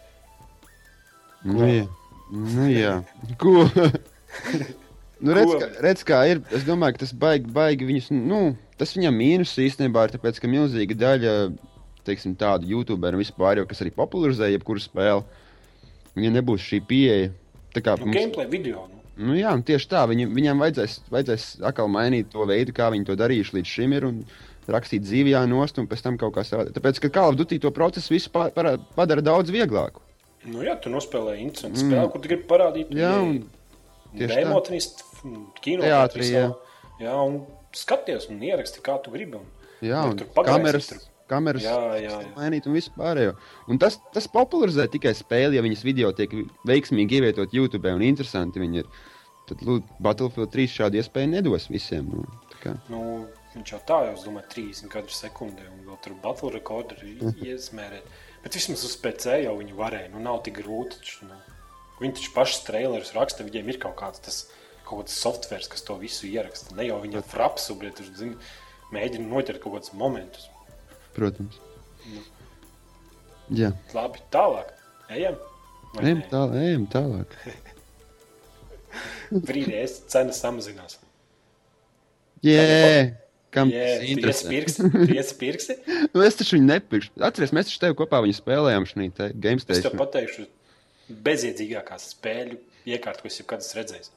Nu, jā. Nu, jā. Ko? nu, redz, Ko? kā, redz, kā ir. Es domāju, ka tas baigi, baigi viņus. Nu, tas viņam mīnus īstenībā ir, tāpēc, ka milzīga daļa teiksim, tādu YouTuberu vispār, jau, kas arī popularizē jebkuru spēli, viņiem nebūs šī pieeja. Kā Nu, mums- gameplay video. Nu. Nu, jā, un tieši tā. Viņi, viņam vajadzēs, vajadzēs atkal mainīt to veidu, kā viņi to darījuši līdz šim. Ir, un rakstīt dzīvajā nost, un pēc tam kaut kā strādāt. Tāpēc, ka Call of Duty to procesu visu pa- para- padara daudz vieglāku. Nu, jā, tu nospēlēji interesantu mm. spēli, kur tu gribi parādīt. Jā, un tieši tā. Demotrīs, kino Teātrī, jā. jā, un skaties un ieraksti, kā tu gribi. Un, Jā, Nu, un tur pagaisi, kameras, tur- kameras mainīt un visu pārējo. Un tas, tas popularizē tikai spēli, ja viņas video tiek veiksmīgi ievietot YouTube un interesanti viņi ir. Tad lūd, Battlefield 3 šādu iespēju nedos visiem. Nu, nu, viņš jau tā jau, es domāju, 30 katru sekundi, un vēl tur battle rekordi ir iesmērēt. Bet vismaz uz PC jau viņi varēja, nu nav tik grūti. Taču, nu. Viņi taču pašus trailerus raksta, viņiem ir kaut kāds tas. Kaut kāds software, kas to visu ieraksta. Ne jau viņa frapsu, bet tur zin, mēģina noķert kaut kādus momentus. Protams. Nu. Jā, Labi, tālāk. Ejam. Ejam, tā, ejam tālāk. Brīdīs cenas samazinās. Jē, kam Jē, tas iespirksi, tu iespirksi. Nu, es taču viņu nepirkšu. Atceries, mēs taču tevi kopā spēlējām šī Es tev pateikšu, bezjēdzīgākā spēļu iekārta, ko es jebkad esmu redzējis.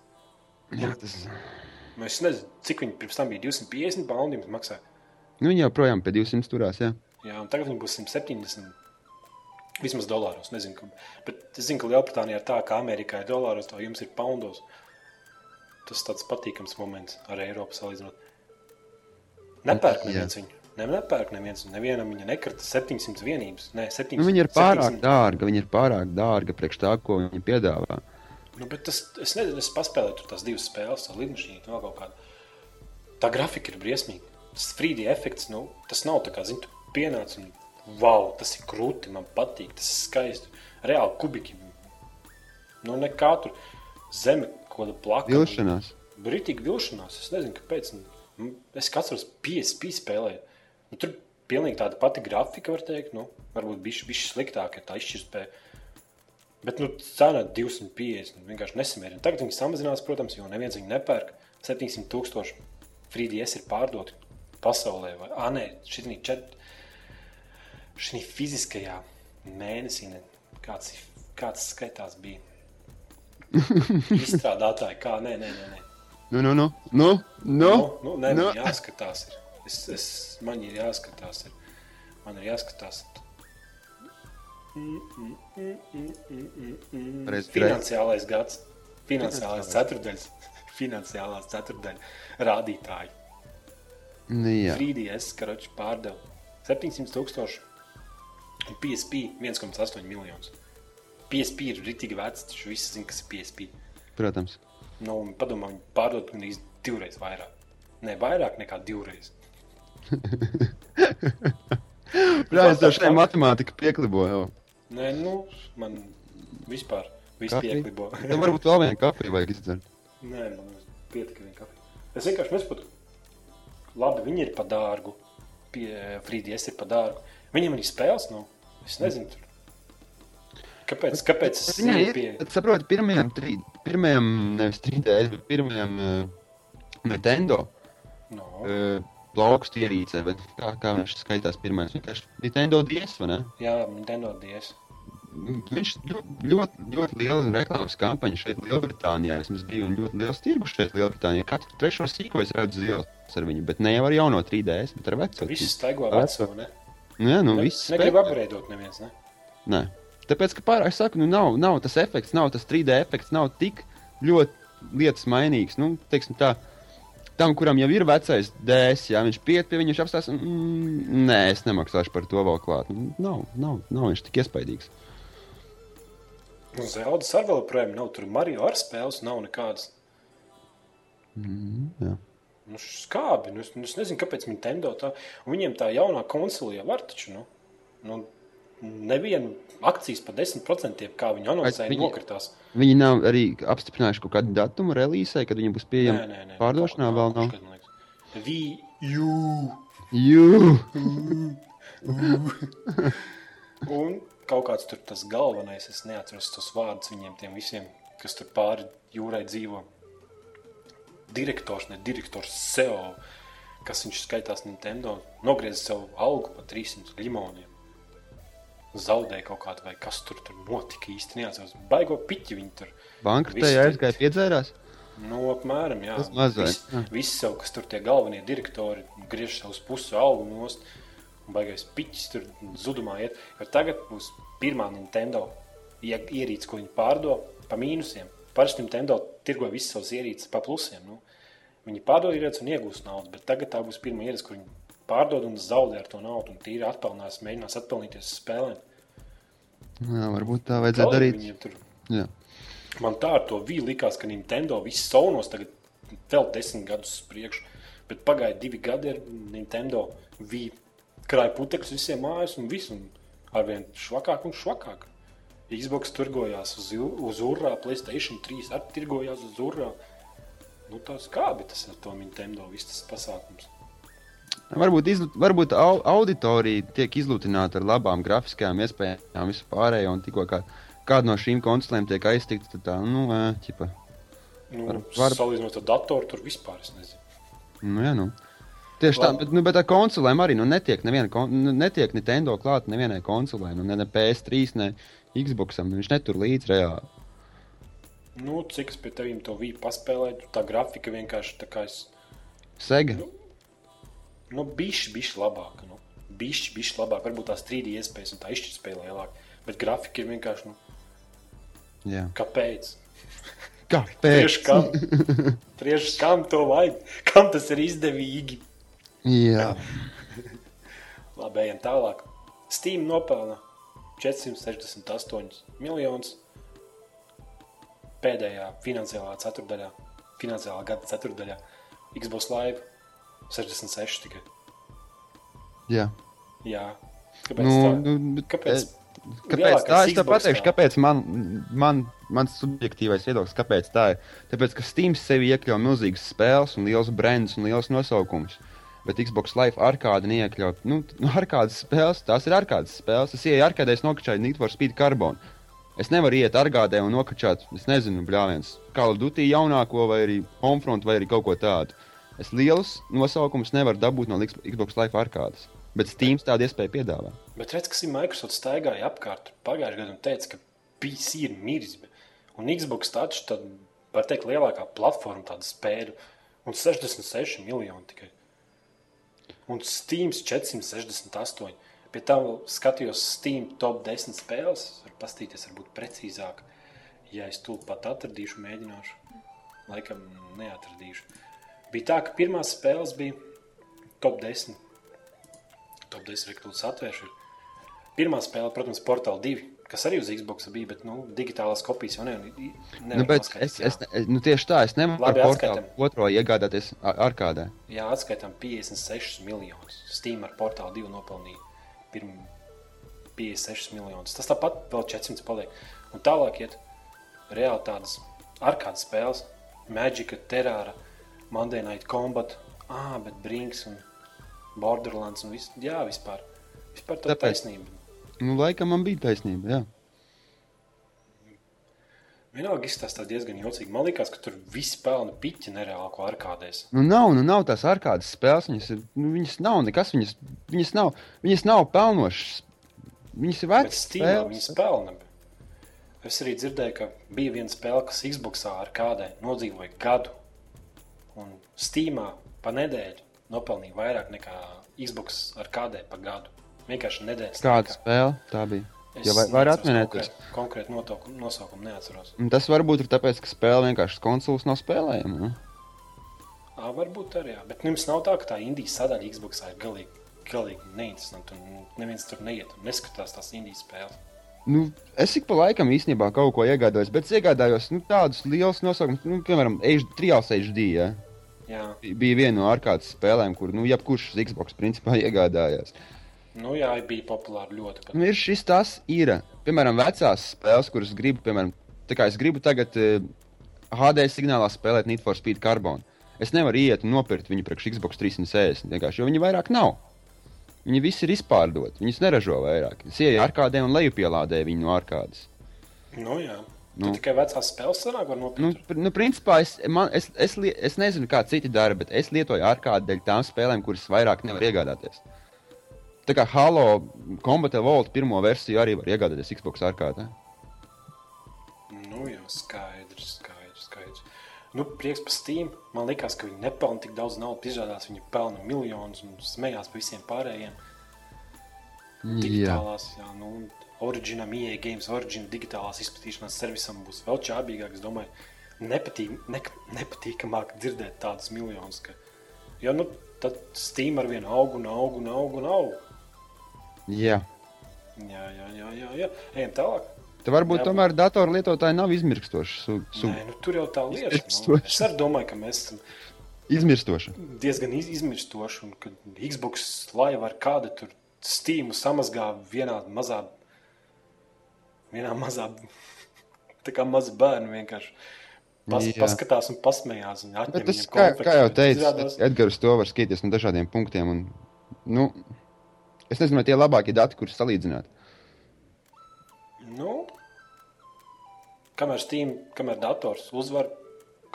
Jā, tas... Nu, Es nezinu, cik viņi pirms tam bija 250 pounds maksāja. Nu, viņi joprojām pie 200 turās, jā. Jā, tagad viņi būs 170. Vismaz dolāros. Nezinu, ka, bet es zinu, ka Lielbritānijā ir tā, ka Amerikā ir dolāros, to jums ir poundos. Tas tāds patīkams moments ar Eiropu salīdzinot. Nepērk Jā. neviens viņu. Ne, nepērk neviens. Nevienam viņa nekrita 700 vienības. Nē, 700. Nu, viņa ir pārāk 700. dārga. Viņa ir pārāk dārga priekš tā, ko viņa piedāvā. Nu, bet tas, es nezinu, es paspēlēju tur tās divas spēles, tā lidmašīna, vēl kaut kāda. Tā grafika ir briesmīga. Tas 3D efekts, nu, tas nav tā kā, zini, tu pienāc un wow, tas ir krūti, man patīk, tas ir skaisti. Reāli kubiki. Nu, nekā tur zeme, ko da plaka. Vilšanās. Brītīgi vilšanās, es nezinu, kāpēc. Nu, Es katrs PSP spēlēju. Nu, tur pilnīgi tāda pati grafika, var teikt, nu, varbūt bišķi, bišķi sliktāk, ja tā izšķirtspēja. Bet nu, cena 250. nu, Vienkārši nesamērina. Tagad viņi samazinās, protams, jo neviens viņu nepērk. 700 tūkstoši frīdijas ir pārdoti pasaulē. Vai, ah, nē, šī čet... Fiziskajā mēnesī, ne, kāds, kāds skaitās bija. Izstrādātāji, kā, nē, nē, nē. nē. Nu, nu, nu, nu, nu, Nu, nu, nē, nu. jāskatās. Ir. Es, es, man ir jāskatās. Ir. Man ir jāskatās. Reiz- Finansiālais gads, finansiālais ceturdaļas, finansiālās ceturdaļas rādītāji. Nu, jā. Frīdijas karoči pārdeva 700 tūkstoši un PSP 1,8 miljonus. PSP ir ritīgi vecs, taču visi zina, kas ir PSP. Protams. Nu, padomā, viņi pārdod gandrīz divreiz vairāk. Ne vairāk nekā divreiz. Es tev šeit matemātika pieklibo jau. Nē, nu, man vispār viss Kafija? pieklibo. Tev varbūt vēl vienu kafiju vajag izdzert. Nē, man pietiek vien kafija. Es vienkārši nesaprotu. Labi, viņi ir pa dārgu. Frīdijas ir pa dārgu. Viņam arī spēles nav. Es nezinu, tur. Kāpēc? Kāpēc es pie... bet saproti, pirmajam, trī, pirmajam nevis 3D, bet pirmajam uh, Nintendo No. uh, plaukstu ierīcē, bet kā, kā viņš skaitās pirmais? Vienkārši Nintendo DS, vai ne? Jā, Nintendo DS. Viņš ļoti, ļoti, ļoti liela reklāmas kampaņa šeit, Lielbritānijā. Es biju ļoti liels tirgus šeit, Lielbritānijā. Katru trešo sīko es redzu zils ar viņu, bet ne jau ar jauno 3DS, bet ar veco. Viss staigo Veco. ne? Nu, jā, nu, Ne- viss Negrib spēk. apgrēdot neviens, ne? Nē. Tāpēc, ka pārāk saku, nu, nav, nav tas efekts, nav tas 3D efekts, nav tik ļoti lietas mainīgs. Nu, teiksim, tā, tam, kuram jau ir vecais DS, ja viņš piet pie viņa, viņš apstās, mm, nē, es nemaksāšu par to vēl klāt. Nu, nav, nav, nav viņš tik iespaidīgs. Nu, Zeldas arī vēl projām nav. Tur Mario ar spēles nav nekādas. Mm, jā. Nu, skābi. Nu, es, nu, es nezinu, kāpēc Nintendo tā. Un viņiem tā jaunā konsole jau var taču. Nu, nu, nevienu akcijas par 10%, kā viņi anoncēja, viņi- nokritās. Viņi nav arī apstiprinājuši kaut kādu datumu relīzē, kad viņi būs pieejami pārdošanā. Vēl nav. kaut kad, man liekas. Wii U. Jū! Un kaut kāds tur tas galvenais, es neatceros tos vārdus viņiem, tiem visiem, kas tur pāri jūrai dzīvo. Direktors, ne direktors, SEO, kas viņš skaitās Nintendo, nogrieza savu algu par 300 limoniem. Zaudēja kaut kādu, vai kas tur, tur notika īsti neatceros. Baigo piķi viņi tur. Bankrotē Visi aizgāja piedzērās. Nu, apmēram, jā. Tas mazliet, Vis- jā. Visi sev, kas tur tie galvenie direktori, griež savus pusi algu nost. Un baigais piķis tur zudumā iet. Jo tagad būs pirmā Nintendo ie- ierīce, ko viņi pārdod pa mīnusiem. Parasti Nintendo tirgo visas savas ierīces pa plusiem. Nu. Viņi pārdod ierīces un iegūst naudu, bet tagad tā būs pirmā ierīce, kur viņi pārdod un zaudē ar to naudu. Un tīri atpelnās, mēģinās atpelnīties spēlēm. Jā, varbūt tā vajadzētu darīt. Man tā ar to bija likās, ka Nintendo viss saunos tagad vēl desmit gadus uz priekšu. Bet pagāja divi gadi ar Nintendo Wii. Krāja putekļus visiem mājās un viss. Un arvien švakāk un švakāk. Xbox turgojās uz, uz urā, Playstation 3 arī tirgojās uz urā. Nu, tas kā bija tas ar to Nintendo viss tas pasākums. Varbūt, izlu, varbūt au, auditorija tiek izlutināta ar labām grafiskajām iespējām, visu pārējo. Un tikko kā, kāda no šīm konsolēm tiek aiztikta, tad tā, nu, ķipa. Nu, Var- var, Salīdzinot ar datoru, tur vispār es nezinu. Nu, jā, nu. Tieši tā, bet, nu, bet ar konsolēm arī nu, netiek, neviena, nu, netiek Nintendo klāt nevienai konsolē, nu, ne, ne PS3, ne Xboxam. Nu, viņš netur līdzi reāli. Nu, cik es pie tevīm to Wii paspēlēju, tā grafika vienkārši tā kā es. Sega. Nu, bišķi, bišķi labāk. Nu. Bišķi, bišķi labāk. Varbūt tās 3D iespējas un tā izšķirtspēja lielāka. Bet grafika ir vienkārši, nu, Jā. kāpēc? Kāpēc? Tieši kam? Tieši kam to vajag? Kam tas ir izdevīgi? Jā. Labi, ejam tālāk. Steam nopelna 468 miljonus pēdējā finansiālā ceturdaļā, finansiālā gada ceturdaļā. Xbox Live 66 tikai. Jā. Jā. Kāpēc? Nu, tā? nu, Kāpēc? eh, Kāpēc tā? Es tev pateikšu, kāpēc man, man, mans subjektīvais viedoklis, kāpēc tā ir. Tāpēc, ka Steam sevi iekļauj milzīgas spēles, un liels brands un liels nosaukums. Bet Xbox Live arkādi neiekļauj. Nu, nu arkādas spēles, tās ir arkādas spēles. Es ieeju arkādē, es nokačāju Need for Speed Carbon. Es nevaru iet arkādē un nokačāt, es nezinu, bļāviens, Call of Duty jaunāko vai arī Homefront vai arī kaut ko tādu. Es lielus nosaukumus nevaru dabūt no Xbox Live arkādas. Bet Steam tādu iespēju piedāvā. Bet redz, kas ir Microsoft staigāja apkārt pagājušajā gadā un teica, ka PC ir miris. Un Xbox taču tad, var teikt, lielākā platforma tāda spēļu. Un 66 miljoni tikai. Un Steam 468. Pie tam skatījos Steam top 10 spēles. Var pastīties, varbūt precīzāk. Ja es to pat atradīšu, mēģināšu. Laikam neatradīšu. Bija tā, ka pirmās spēles bija top 10 top 10 rekrūtus atvēršu. Pirmā spēle, protams, Portal 2, kas arī uz Xbox bija, bet nu, digitālās kopijas jau nevar Nu, bet es, es, ne- nu, tieši tā, es nevaru Labi, ar portālu otro iegādāties ar- arkādē. Jā, atskaitām 56 miljonus. Steam ar Portal 2 nopelnīja pirmo 56 miljonus. Tas tāpat vēl 400 paliek. Un tālāk iet reāli tādas arkādas spēles, Magic, Terrāra, Monday Night Combat, ah, bet Brinks un Borderlands un viss. Jā, vispār. Vispār tā Tāpēc- taisnība. Nu, laikam man bija taisnība. Jā. Vienalga izstāstā diezgan jocīgi. Man liekas, ka tur viss pelna piķi nereāli, ko arkādēs. Nu, nav, nu, nav tās ārkārtas spēles. Viņas, ir, nu, viņas nav nekas. Viņas, viņas, nav, viņas nav pelnošas. Viņas ir vecas spēles. viņas pelna. Es arī dzirdēju, ka bija viena spēle, kas Xboxā ar kādai nodzīvoja gadu. Un Steamā pa nedēļu nopelnīja vairāk nekā Xbox ar kādai pa gadu. Vienkārši nedēļas Kāda spēle tā bija? Es Ja vai, var neatceros atminēties? Konkrētu, konkrētu notaukumu, nosaukumu neatceros. Tas varbūt ir tāpēc, ka spēle vienkārši konsoles nav spēlējama. Nu? Ā, varbūt arī, jā. bet jums nav tā, ka tā indijas sadaļa Xboxā ir galīgi, galīgi neinteresanta. un Neviens tur neiet un neskatās tās indijas spēles. Nu, es ik pa laikam īstenībā kaut ko iegādājos, bet es iegādājos nu, tādus lielus nosaukumus, nu, piemēram, Trials HD. Ja? Jā, bija viena no ārkārtas spēlēm, kur nu, jebkurš Xbox principā iegādājās. Nu, jā bija populāri ļoti. Pat. Nu, ir šis tas, ir. Piemēram, vecās spēles, kuras gribu, piemēram, tā kā es gribu tagad uh, HD signālā spēlēt Need for Speed Carbon. Es nevaru iet un nopirkt viņu priekš Xbox 360, vienkārši, jo viņi vairāk nav. Viņi visi ir izpārdoti, viņus neražo vairāk. Es ieju ar kādiem un lejupielādēju viņu no ārkārtas. Nu, jā. Nu. Nu. Tikai vecās spēles sanāk, var Nu, nopirkt. pr- nu, principā es, man, es, es, lie- es nezinu, kā citi dara, bet es lietoju ārkārtu dēļ tām spēlēm, kuras vairāk nevar iegādāties. Tā kā Halo Combat Evolved pirmo versiju arī var iegādāties Xbox ārkārtā. Nu, jā, skaidrs, skaidrs, skaidrs. Nu, prieks par Steam. Man liekas, ka viņi nepelna tik daudz naudas. Izrādās, viņi pelna miljonus un smējās par visiem pārējiem. Jā, Digitālās, jā, nu, oriģinam, EA Games, oriģinam, digitālās izplatīšanās servisam būs vēl čābīgāk. Es domāju, nepatīk, ne, nepatīkamāk dzirdēt tādus miljonus. Ka, jo, nu, tad Steam ar vienu aug un aug un aug un aug. Jā. Jā, jā, jā, jā, jā. Ejam tālāk. Tā varbūt Jā. tomēr datoru lietotāji nav izmirkstoši. Su, su, Nē, nu, tur jau tā lieta. Nu, es arī domāju, ka mēs esam izmirstoši. diezgan iz, izmirstoši. Un ka Xbox laiva ar kādu tur stīmu samazgā vienā mazā, vienā mazā, tā kā mazi bērni vienkārši. Pas, Jā. paskatās un pasmējās. Un tas, kā, kā jau teicu, Edgars to var skatīties no dažādiem punktiem. Un, nu, es nezinu, vai tie ir labākie dati, kurus salīdzināt. Nu, kamēr Steam, kamēr dators uzvar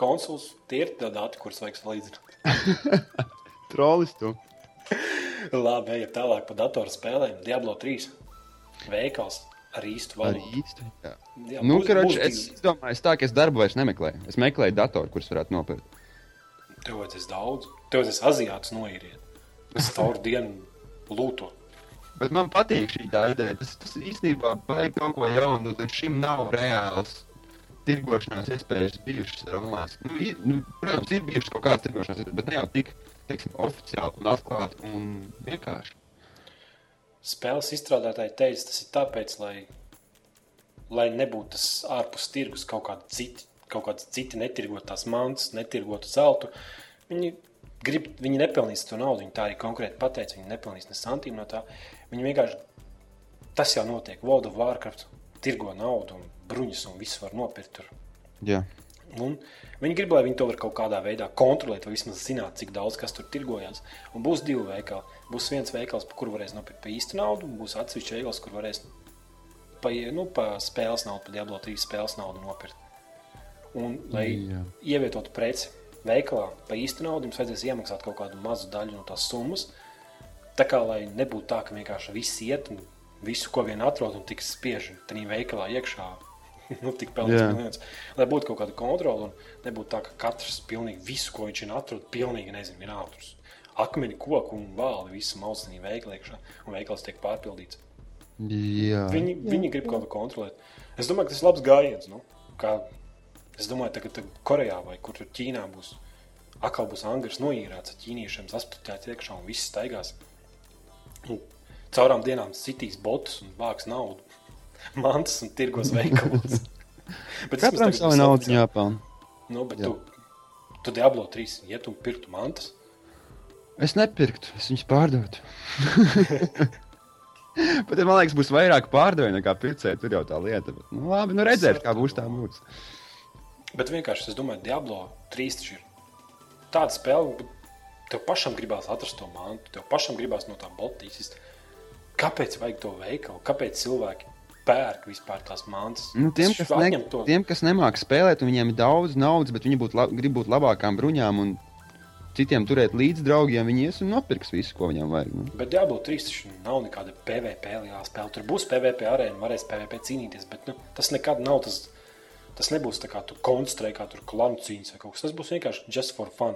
konsoles, tie ir tie dati, kurus vajag salīdzināt. Trolis tu. Labi, ejam tālāk par datoru spēlēm. Diablo 3 veikals ar īstu valodu. īsti. Jā. Jā, Nu, būs- karoči, būs es domāju, tā, ka es darbu vairs nemeklēju. Es meklēju datoru, kurus varētu nopirkt. Tev vajadzēs daudz. Tev vajadzēs aziāts noīriet. Es caur dienu lūto. Bet man patīk šī ideja. Tas, tas īstenībā vajag kaut ko jaunu. Līdz šim nav reāls tirgošanās iespējas bijušas online. Nu, i- nu, protams, ir bijušas kaut kādas tirgošanās iespējas, bet ne jau tik teiksim, oficiāli un atklāti un vienkārši. Spēles izstrādātāji teica, tas ir tāpēc, lai, lai nebūtu tas ārpus tirgus kaut kādi citi, kaut kādas citi netirgotās mantas, netirgotu zeltu. Viņi, grib, viņi nepelnīs to naudu. Viņi tā arī konkrēti pateica. Viņi nepelnīs ne santīmu no tā. Viņi vienkārši tas jau notiek. World of Warcraft tirgo naudu un bruņas un visu var nopirkt tur. Jā. Un viņi grib, lai viņi to var kaut kādā veidā kontrolēt, vai vismaz zināt, cik daudz kas tur tirgojas. Un būs divi veikali. Būs viens veikals, pa kuru varēs nopirkt par īstu naudu, un būs atsevišķs veikals, kur varēs pa, nu, pa spēles naudu, pa Diablo 3 spēles naudu nopirkt. Un, lai Jā. ievietotu preci veikalā pa īstu naudu, jums vajadzēs iemaksāt kaut kādu mazu daļu no tās summas. Tā kā lai nebūtu tā, ka vienkārši viss iet un visu, ko vien atrod, un tiks spiež tajā veikalā iekšā. nu, tik pelnīts Jā. Lai būtu kaut kāda kontrola un nebūtu tā, ka katrs pilnīgi visu, ko viņš ir atrod, pilnīgi nezinu, ir ātrus. Akmeni, koku un vāli, visu maucinī veikalā iekšā, un veikals tiek pārpildīts. Jā. Viņi, viņi grib kaut ko kontrolēt. Es domāju, ka tas ir labs gājiens. Nu? Kā, es domāju, ka tagad Korejā vai kur tur Ķīnā būs. Atkal būs angļu noīrāts ar ķīniešiem, saspringts iekšā un viss staigās. Un caurām dienām sitīs botus un vāks naudu. Mantas un tirgos veikalos. Bet Katram savu naudu jāpelnā. Nu, bet Jā. tu, tu Diablo 3, ja tu pirktu mantas, Es nepirktu, es viņus pārdotu. Bet man liekas, būs vairāk pārdevēju nekā pircēju. Tur jau tā lieta. Bet, nu, labi, nu redzēt, kā būs tā būs. Bet vienkārši es domāju, Diablo 3 taču ir tāda spēle, tev pašam gribās atrast to mantu, tev pašam gribās no tā botīsīs. Kāpēc vajag to veikalu? Kāpēc cilvēki pērk vispār tās mantas? Nu, tiem, kas, ne, to- tiem, kas nemāķi spēlēt, viņiem ir daudz naudas, bet viņi būtu, la, grib būt labākām bruņām un citiem turēt līdzi draugiem, viņi ies un nopirks visu, ko viņam vajag. Nu. Bet Diablo 3 taču nav nekāda PVP lielā spēle. Tur būs PVP arēna, varēs PVP cīnīties, bet nu, tas nekad nav tas. Tas nebūs tā kā tu konstruēji, kā tur klanu cīņas vai kaut kas. Tas būs vienkārši just for fun.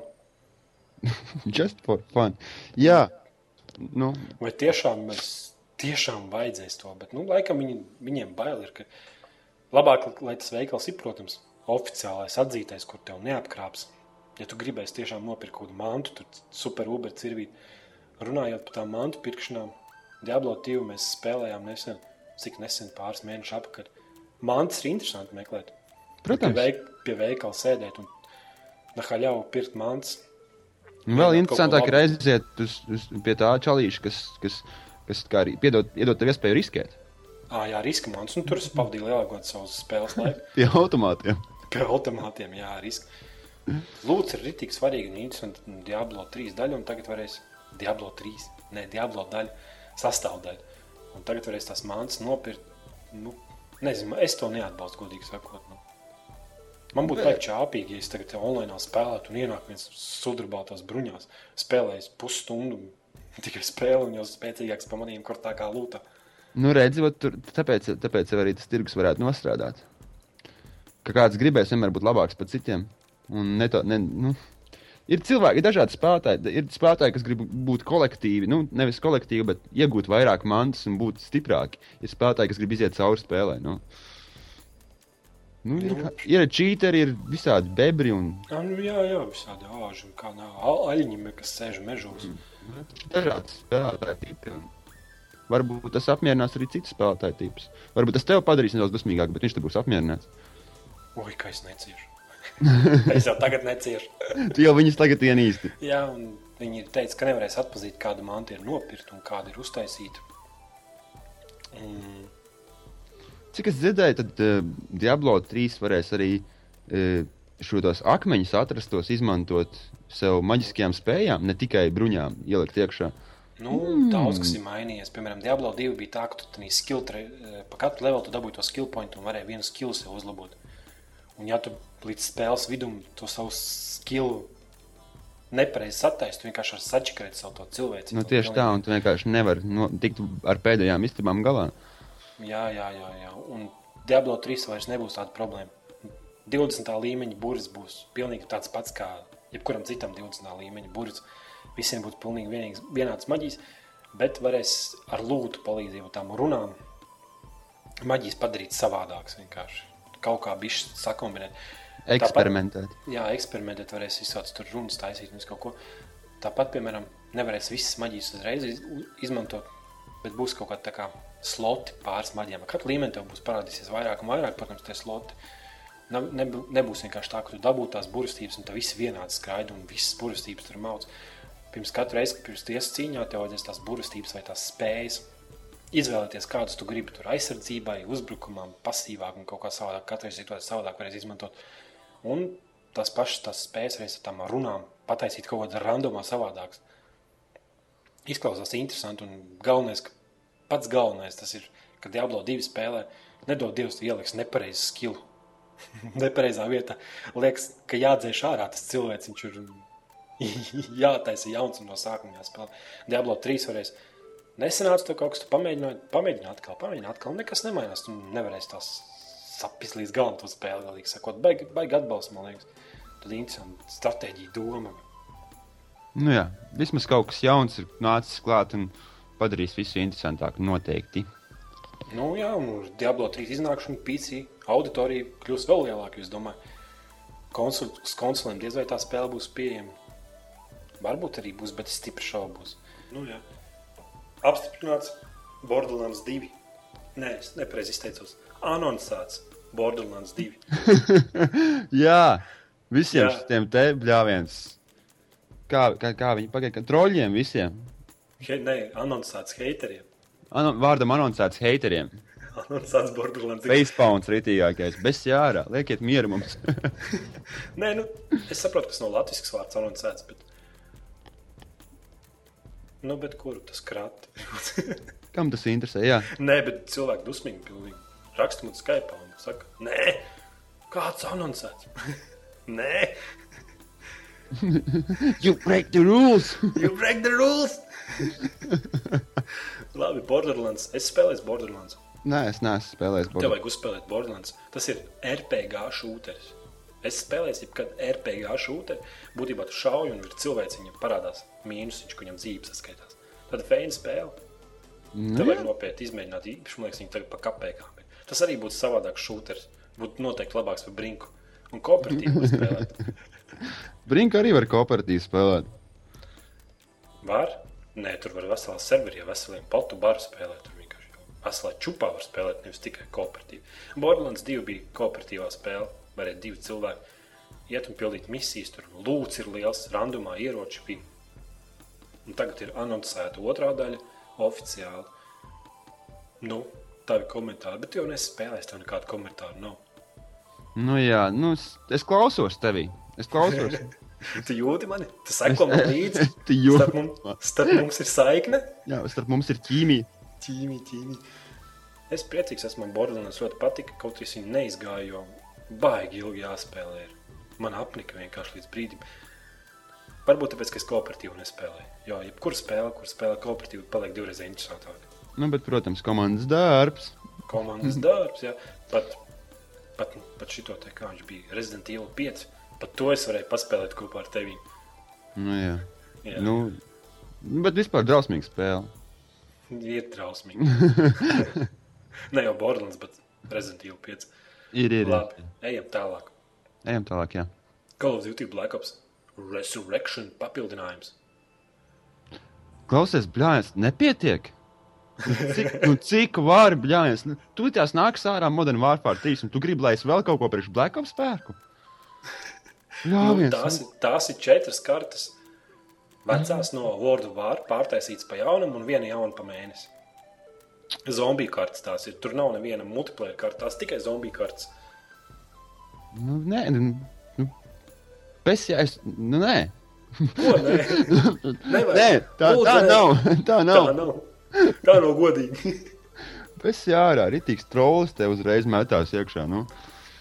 Just for fun. Jā, nu, Vai tiešām mēs tiešām vajadzēs to? Bet, nu, laikam viņi, viņiem bail ir, ka labāk, lai tas veikals ir, protams, oficiālais atzītais, kur tev neapkrāps. Ja tu gribēsi tiešām nopirkt kādu mantu, tad super uber cirvīt. Runājot par tām mantu pirkšanām, Diablo 2 mēs spēlējām nesen, cik nesen pāris mēnešus apakaļ. Mantas ir interesanti meklēt. Pie, protams, veik, pie veikala sēdēt un nahaļauju pirkt mantas. Un vēl Mēģināt interesantāk ir aiziet uz, uz, pie tā čalīša, kas, kas, kas kā arī piedod, iedod tev iespēju riskēt Ah, jā, riska mans, un tur es pavadīju lielāko savus spēles laiku. pie automātiem. Pie automātiem, jā, riska. Lūdzu, ir rītīgi svarīgi un interesanti. Diablo 3 daļa, un tagad varēs Diablo 3, ne Diablo daļa, sastāvdaļa. Un tagad varēs tās mākslas nopirkt. Nu, nezinu, es to neatbalstu, godīgi sakot. Nu. Man būtu baigi čāpīgi, ja es tagad online spēlētu un ienāku viens sudrabātās bruņās, spēlējis pusstundu, tikai spēli un jau spēcīgāks pamanīju, kur tā kā lūta. Nu, redzi, vat tur, tāpēc, tāpēc arī tas tirgus varētu nostrādāt. Ka kāds gribēs vienmēr būt labāks par citiem. Un ne to, ne, nu, ir cilvēki, ir dažādi spēlētāji. Ir spēlētāji, kas grib būt kolektīvi, nu, nevis kolektīvi, bet iegūt vairāk mantas un būt stiprāki. Ir spēlētāji, kas grib iziet cauri spēlē. Nu. Nu, ir, ir čīteri, ir visādi bebri un Jā, nu, jā, jā visādi āži un kā aļņi, kas sēž mežos. dažādi spēlētāji tipi. Varbūt tas apmierinās arī citus spēlētāju tipus. Varbūt tas tev padarīs nedaudz dusmīgāk, bet viņš te būs apmierināts. Oi, kā es neciešu. es jau tagad neciešu. Tu jau viņus tagad ienīsti. Jā, un viņi teica, ka nevarēs atpazīt, kāda manta ir nopirkta un kāda ir uztaisīta. Un, Cik es dzirdēju, tad uh, Diablo 3 varēs arī uh, šos akmeņus atrastos, izmantot sev maģiskajām spējām, ne tikai bruņām, ielikt iekšā. nu, mm. Daudz kas ir mainījies. Piemēram, Diablo 2 bija tā, ka tu skill tre, eh, pa katru levelu tu dabūji to skill point un varēji vienu skill sev uzlabot. Un ja tu līdz spēles vidum to savu skill nepareizi sataisi, tu vienkārši vari sačakarēt savu to cilvēku. Nu, tieši tā, un tu vienkārši nevari no, tikt ar pēdējām istabām galā. Jā, jā, jā, jā. Un Diablo 3 vairs nebūs tāda problēma. 20. līmeņa burbuļs būs pilnīgi tāds pats kā jebkuram citam 20. līmeņa burbuļs. Visiem būs pilnīgi vienīgs, vienāds maģijas, bet varēs ar lūtu palīdzību tām runām maģijas padarīt savādākas. Vienkārši kaut kā bišķi sakombinēt. Eksperimentēt. Jā, eksperimentēt, varēs visādas tur runas taisīt un kaut ko. Tāpat, piemēram, nevarēs visas maģijas uzreiz iz, izmantot, bet būs kaut kāda tā kā sloti pāris maģijām. Ar Katru līmeni tev būs parādīsies vairāk un vairāk, protams, tie sloti. Ne, nebū- nebūs vienkārši tā, ka tu dabū tās burvestības un tā visi vienādi skraida un visas burvestības tur mauc. Pirms katru reizi, kad pirms tiesas cīņā tev vajadzēs tās burvestības vai tās spējas. Izvēlēties, kādus tu gribi tur aizsardzībai, uzbrukumam, pasīvāk un kaut kā savādāk. Katrai situācijai savādāk varēs izmantot. Un tās pašas tās spējas arī ar tām runām pataisīt kaut kādā randomā savādākas. Izklausās interesanti un galvenais, ka pats galvenais tas ir, ka Diablo 2 spēlē nedod Dievs, ieliks nepareizu skilu. Nepareizā vietā. Liekas, ka jādzēš ārā tas cilvēks, viņš ir jātaisa jauns un no sākuma jāspēlē. Diablo 3 varēs. Nesenāca to kaut kas, tu pamēģināji, pamēģināji atkal, pamēģināji atkal, nekas nemainās. Tu nevarēsi tās sapnis līdz galam to spēli, galīgi sakot. Baigi, baigi atbalsts, man liekas. Tad interesanti stratēģija doma. Nu, jā, vismaz kaut kas jauns ir nācis klāt un padarīs visu interesantāku. Noteikti. Nu, jā, un Diablo 3 iznākšanu PC auditorija kļūs vēl lielāka. Es domāju, Konsul, uz konsolēm diez vai tā spēle būs pieejama. Varbūt arī būs, bet es stipri šaubos. Nu, jā. Apstiprināts Borderlands 2. Nē, es nepareizi izteicos. Anonsēts Borderlands 2. Jā, visiem Jā. šiem te bļāviens. Kā, kā, kā viņi pagaida? Troļļiem visiem. He, nē, anonsēts hateriem. Ano, vārdam anoncēts hateriem. Anonsēts Borderlands 2. Facepauns rītīgākais. Bez jārā. Liekiet mieru mums. Nē, nu, es saprotu, ka tas nav latviešu vārds anonsēts. Bet... Nu, bet kuru tas krāt? Kam tas interesē? Jā. Nē, bet cilvēki dusmīgi pilnīgi. Raksta man Skype un saka, nē, kāds anoncēts? nē, You break the rules! you break the rules! Labi, Borderlands. Es spēlēju Borderlands. Nē, es neesmu spēlējis Tev Borderlands. vajag uzspēlēt Borderlands. Tas ir RPG šūteris. Es spēlēju, kad RPG šūteri būtībā tu šauji un ir cilvēks, viņam parādās mīnusiņš, ka viņam dzīve saskaitās. Tad feina spēle. Tev vajag nopietni izmēģināt, īpaši, man liekas, viņi tagad pa kapēkām. ir. Tas arī būtu savādāks šūteris. Būtu noteikti labāks par brinku. Un kooperatīvi var spēlēt. Brink arī var kooperatīvi spēlēt. Var? Nē, tur var veselā serverī, veseliem potu baru spēlēt. Tur vienkārši veselā čupā var spēlēt, nevis tikai kooperatīvi. Borderlands 2 bija kooperatīvā spēle. Varēja divi cilvēki. iet un pildīt misijas. Tur lūdzu ir liels, randumā ieroči bija. Un tagad ir anoncēta otrā daļa oficiāli. Nu, tavi komentāri, bet jau nespēlēsi, tev nekādu komentāru nav. Nu, jā, nu, es klausos tevī. Es klausos. Tu jūti mani? Tu seko man līdzi. Tu jūti Starp mums, starp mums ir saikne. Jā, starp mums ir ķīmija. Ķīmī, ķīmī. Es priecīgs esmu, man Borderlands ļoti patika, kaut arī es viņu neizgāju, jo baigi ilgi jāspēlē. Man apnika vienkārši līdz brīdim. Varbūt tāpēc, ka es kooperatīvu nespēlēju. Jo, jebkura spēle, kur spēlē kooperatīvu, paliek divreiz interesantāk. Nu, bet, protams, komandas darbs. Komandas darbs, jā. Pat, pat, pat šito te, kā viņš bija, Resident Evil 5. Pat to es varēju paspēlēt kopā ar tevi. Nu, jā. Jā, Nu, bet vispār drausmīga spēle. Ir drausmīgi. ne jau Borderlands, bet Resident Evil 5. Ir, ir. Labi, ejam tālāk. Ejam tālāk, jā. Call of Duty Black Ops Resurrection papildinājums. Klausies, blāņas, nepietiek. Nu, Cik, nu, cik var, blāņas? Nu, tu tās nāks ārā Modern Warfare 3, un tu gribi, lai es vēl kaut ko priekš Black Ops spēku? Jā, Nu, viens. tās, ir- tās ir četras kartes. Vecās no World War pārtaisītas pa jaunam un viena jauna pa mēnesi. Zombiju kartes tās ir. Tur nav neviena multiplayer kartes, tās tikai zombiju kartes. Nu, nē, nu, nu, pēc jā, es, nu, nē. Ko? Nē. Nē, tā, Lūdzu, tā nē. nav. Tā Tā nav. nav. Tā nav godīgi. Pēc jā, ārā, ritīgs trolls te uzreiz metās iekšā. Nu.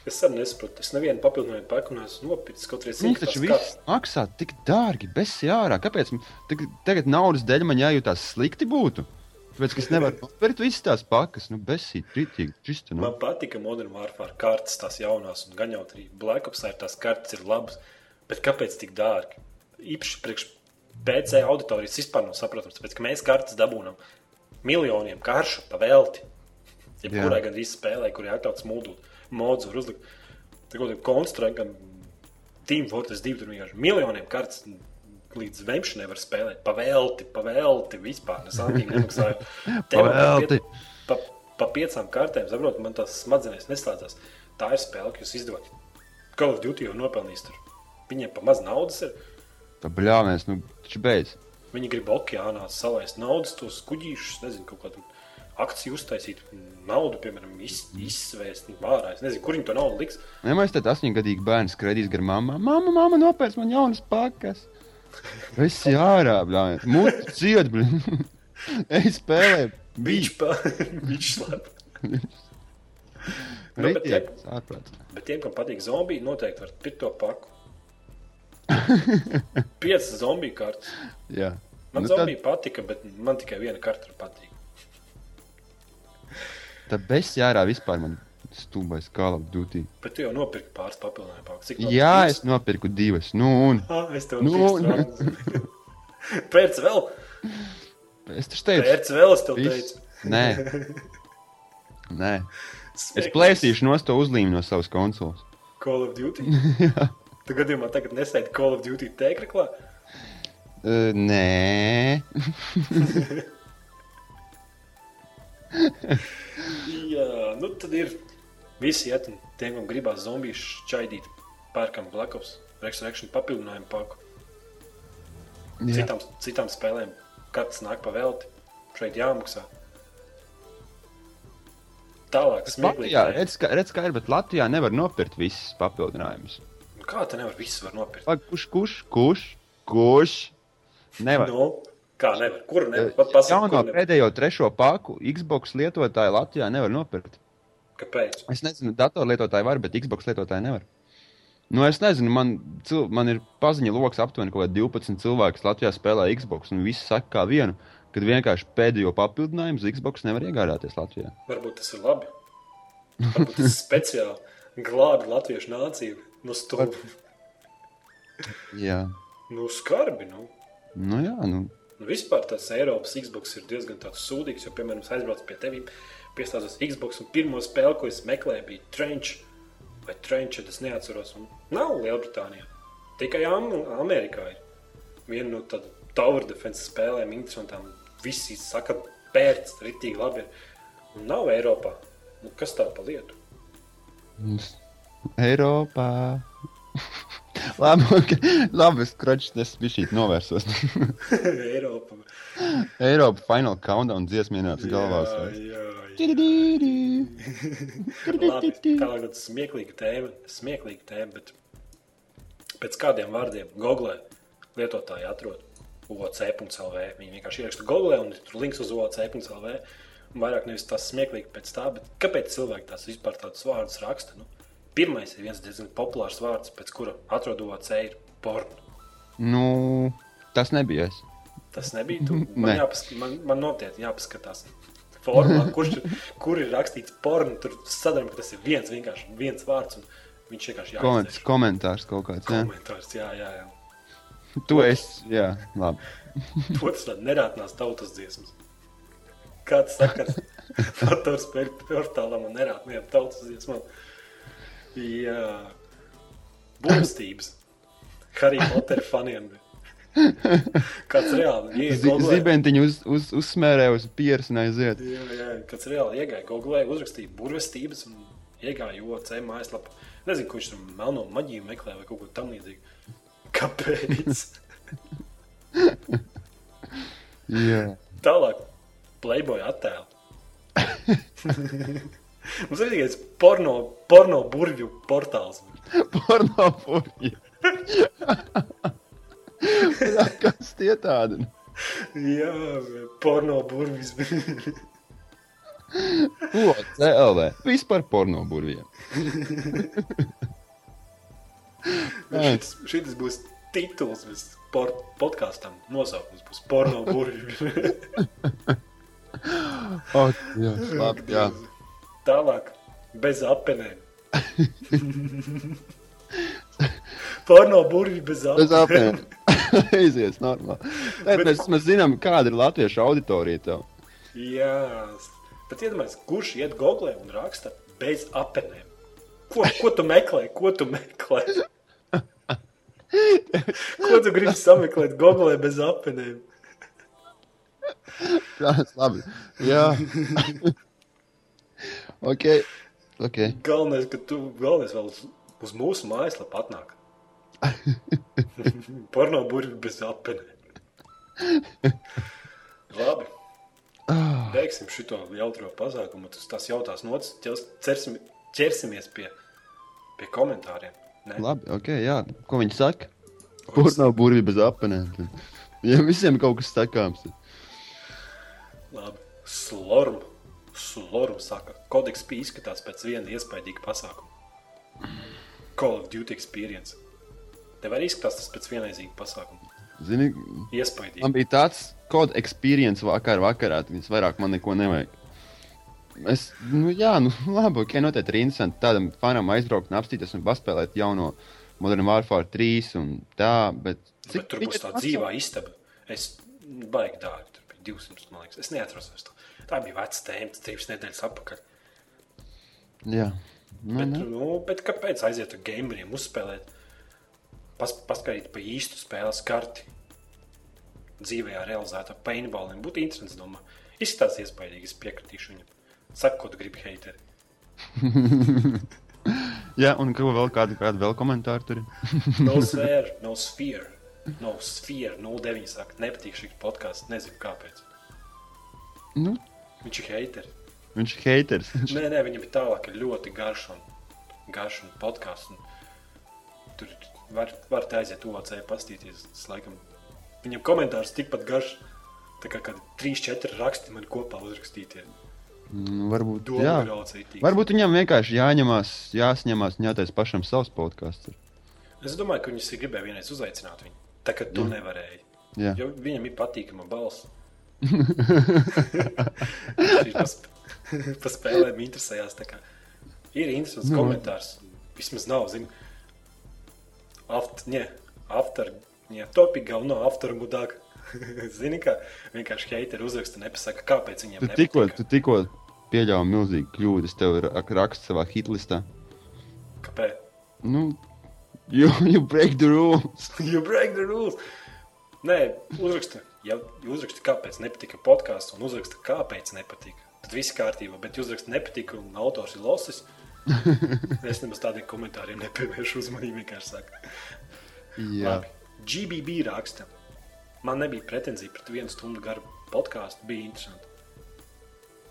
Es arī nesaprotu. Es nevienu papildinājumu pērku neesmu nopircis. Kaut arī Viņš zinu, taču viss maksā tik dārgi, bez jārā. Kāpēc man tagad, naudas dēļ man jājūtās slikti būtu? Tāpēc, es nevaru nopirkt visas tās pakas, nu, besīt, ritīgi, čista. Nu. Man patika Modern Warfare kartes, tās jaunās, un gan jau arī Black Ops ir tās kartes, ir labas. Bet kāpēc tik dārgi? Īpaši priekš PC auditorijas vispār nav saprotams, tāpēc ka mēs kartes dabūnam miljoniem karšu pa velti. Jebkurai Jā. gan visu spēlē, kur ir atļauts mūdūt, mods var uzlikt. Tagad ir konstruēta, gan Team Fortress 2 tur vienkārši miljoniem kartes. Līdz vemšanai var spēlēt, pavēlti, pavēlti, vispār Pavelti. piet- Pa, pa piecām kartēm, saprotu, man tās smadzenes neslēdzas. Tā ir spēle, kas izdodas. Call of Duty jau nopelnījis tur. Viņiem pa maz naudas ir. Tā bļāviens, nu, taču beidz. Viņi grib okeānā salaist naudas, tos kuģīšus, nezinu, kaut kādu akciju uztaisīt, naudu, piemēram, iz, izsvēst ārā. Es nezinu, kur viņi to naudu liks. Nemaz tad astoņgadīgi bērns skraidīs gar mammu. Mamma, mamma, nopērc man jaunas pakas. Es jārā, bļāviens. Mūsu ciet, bļāviens. Ej spēlē. Viņš slēp. Nu, bet, Ritīgi, tie, ārprāts. bet tiem, kam patīk zombiji, noteikti var pirkt to paku. Piecas zombiju kartes. Jā. Man Nu, nu, tad- zombija patika, bet man tikai viena karte patīk. Tā bez jārā vispār man stulbais Call of Duty. Bet tu jau nopirki pāris papildinājumu. Cik Jā, es nopirku divas. Nu, un Ah, es tev Nu, nu, Pēc vēl, es taču teicu, pēc vēl es tev teicu. Nē. Nē. Es Smieklīgs. plēsīšu no to uzlīmu no savas konsoles. Call of Duty. Tu gadījumā tagad nesēdi Call of Duty tēkraklā. Uh, nē, Jā, nu tad ir visi iet un tiem, kam gribās zombijas šķaidīt, pērkam Black Ops Resurrection papildinājumu paku. Jā. Citām, citām spēlēm katrs nāk pa velti. Šeit jāmaksā. Tālāk, smieklīgi. redz, ka, redz, kā ir, bet Latvijā nevar nopirkt visas papildinājumus. Kā te nevar visu var nopirkt? Pag, Kurš, kurš, kurš, kurš? Nevar. Nu, kā nevar? Kur nevar? Pat pasaka, Jauno kur nevar. pēdējo trešo paku Xbox lietotāji Latvijā nevar nopirkt. Kāpēc? Es nezinu, datorlietotāji var, bet Xbox lietotāji nevar. Nu, es nezinu, man, cil, man ir paziņa lokus aptuveni kādi 12 cilvēki, Latvijā spēlē Xbox. Un visi saka, kā vienu, kad vienkārši pēdējo papildinājumu Xbox nevar iegādāties Latvijā. Varbūt tas ir labi. Varbūt tas ir speciāli glābi latviešu nāciju. Nu, stūri. Jā, Nu, skarbi. Nu. nu jā, nu. Nu, vispār tas Eiropas Xbox ir diezgan sūdīgs, jo, piemēram, es aizbraucu pie tevis, piestāstos Xbox, un pirmo spēli, ko es meklēju, bija Trench vai Trench, es neatceros. Un nav Lielbritānijā. Tikai Am Amerikā ir viena no tādām tower defense spēlēm, interesantām. Visi saka, pērts, ritīgi labi. Ir. Un nav Eiropā. Nu, kas tā pa lietu? Eiropā. Labi, okay. Labi es kročs, es bišķīt novērsos. Eiropa. Eiropa Final Countdown dziesmu ienāca galvās. Jā, jā. Labi, tālāk tāda smieklīga tēma, smieklīga tēma, bet pēc kādiem vārdiem Google lietotāji atrod OC.CLV. Viņi vienkārši ieraksta Google un tur links uz OC.CLV. Un vairāk nevis tas smieklīgi pēc tā, bet kāpēc cilvēki tās vispār tādus vārdus raksta? Nu, pirmais ir viens diezgan populārs vārds, pēc kura atrod OC ir porno. Nu, tas nebija es. Tas nebija tu. Man, jāpas, man, man nopietni jāpaskatās. Formā, kurš, kur ir rakstīts porno, tur sadarbs, ka tas ir viens, vienkārši viens vārds. Viņš vienkārši Koment, jāizdzēš. komentārs kaut kāds. Jā. Komentārs, jā, jā, jā. Tu esi, jā, labi. Otrs tāds nerātnās tautas dziesmas. Kāds sakars Fators spēļu portālam un nerātniem tautas dziesmām. Jā. Būstības. Harry Potter faniem. Kāds reāli iegāja. Zibentiņu uz, uz, uzsmērē uz pieres un aiziet. Jā, jā, kāds reāli iegāja Google, uzrakstīja burvestības un iegāja OC mājaslapā. Nezinu, viņš tur melno maģiju meklē vai kaut ko tam līdzīgu. Kāpēc? Jā. Tālāk, Playboy attēlu. Mums ir tikai porno, porno burvju portāls. Porno purģi. Kas tie tādi? Jā, porno burvjas. Ko? CLV. Vispār porno burviem. šis, šis būs tituls vis- por, podkāstam. Nosaukums būs porno burvju. O, jā, labi, jā. Tālāk, bez apenēm. porno burvju bez Bez apenēm. apēm. Aizies, normāli. Tad mēs, mēs zinām, kāda ir latviešu auditorija tev. Jā, bet iedomājieties, kurš iet googlē un raksta bez apenēm. Ko, ko tu meklē? Ko tu meklē? Ko tu gribi sameklēt googlē bez apenēm? Tas labi. Jā. ok. Ok. Galvenais, ka tu galvenais vēl uz, uz mūsu mājaslapu atnāk. Porno burbuļs bez apenēm. Labi. Beigsim šo jautro pasākumu. Tas, tas jautās nots. ķers- Cersim, ķersimies pie, pie komentāriem. Ne? Labi, ok, jā. Ko viņi saka? Nav burvju bez apēniem? Ja visiem kaut kas sakāms. Labi. Slorm. Slorm saka, kodeks bija izskatās pēc viena iespaidīga pasākuma. Call of Duty experience. Tev arī izskatās tas pēc vienreizīga pasākuma. Zini, Iespaidīgi. man bija tāds kodu experience vakar, vakarā, viņas vairāk man neko nevajag. Es, nu, jā, nu, labi, ok, noteikti ir interesanti tādam fanam aizbraukt un apstīties un paspēlēt jauno Modern Warfare 3 un tā, bet... Bet tur būs tā dzīvā istaba. Es baigi dārgi. Tur bija 200, man liekas. Es neatceros vairs to. Tā bija veca tēma, trīs nedēļas atpakaļ. Jā, nu, Bet, nu, nu, bet kāpēc aiziet ar gameriem uzspēlēt? Pas, paskaidrot pa īstu spēles karti. Dzīvē realizēta paintballiem. Būtu interesants, domā. Izskatās iespaidīgi, es piekritīšu viņam. Saka, ko tu gribi heiteri. jā, un ko vēl kādu, kādu vēl komentāru tur ir? No sphere, no sphere. No sphere, 09 saka, nepatīk šī podkāsts, nezinu kāpēc. Nu, Viņš ir heiteri. viņš ir haters. Nē, nē, viņam ir tālāk, ir ļoti garš un, garš un podkāsts. un Tur var, var tā aiziet UAC pastīties. Tas, laikam, viņam komentārs tikpat garš, tā kā kādi 3-4 raksti man kopā uzrakstītie. Nu, varbūt, jā. Varbūt viņam vienkārši jāņemās, jāsņemās un jātais pašam savs podkāsts. Es domāju, ka viņas ir gribēja vienreiz uzaicināt viņu. Tā kā tu nevarēji. Jā. Jo viņam ir patīkama balss. Viņš pasp pa spēlēm interesējās. Ir interesants Nu. komentārs. Vismaz nav, zinu, after, ne, after, ne, topik galveno after mudāk. Zini, kā vienkārši heiteri uzraksta, nepasaka, kāpēc viņiem Tu tikko, tu tikko pieļāvi milzīgu kļūdu. Es tev ra- rakstu savā hitlistā. Kāpēc? Nu, you, you break the rules. You break the rules. Nē, uzraksta, ja uzraksta, kāpēc nepatika podkāsts, un uzraksta, kāpēc nepatika. Tad viss kārtībā, bet jūs rakstāt, nepatika, un autors ir losis. Es nemaz tādiem komentāriem nepievēršu uzmanību. Vienkārši saku, Labi. GBB raksta. Man nebija pretenzija pret vienu stundu garu podkāstu. Bija interesanti.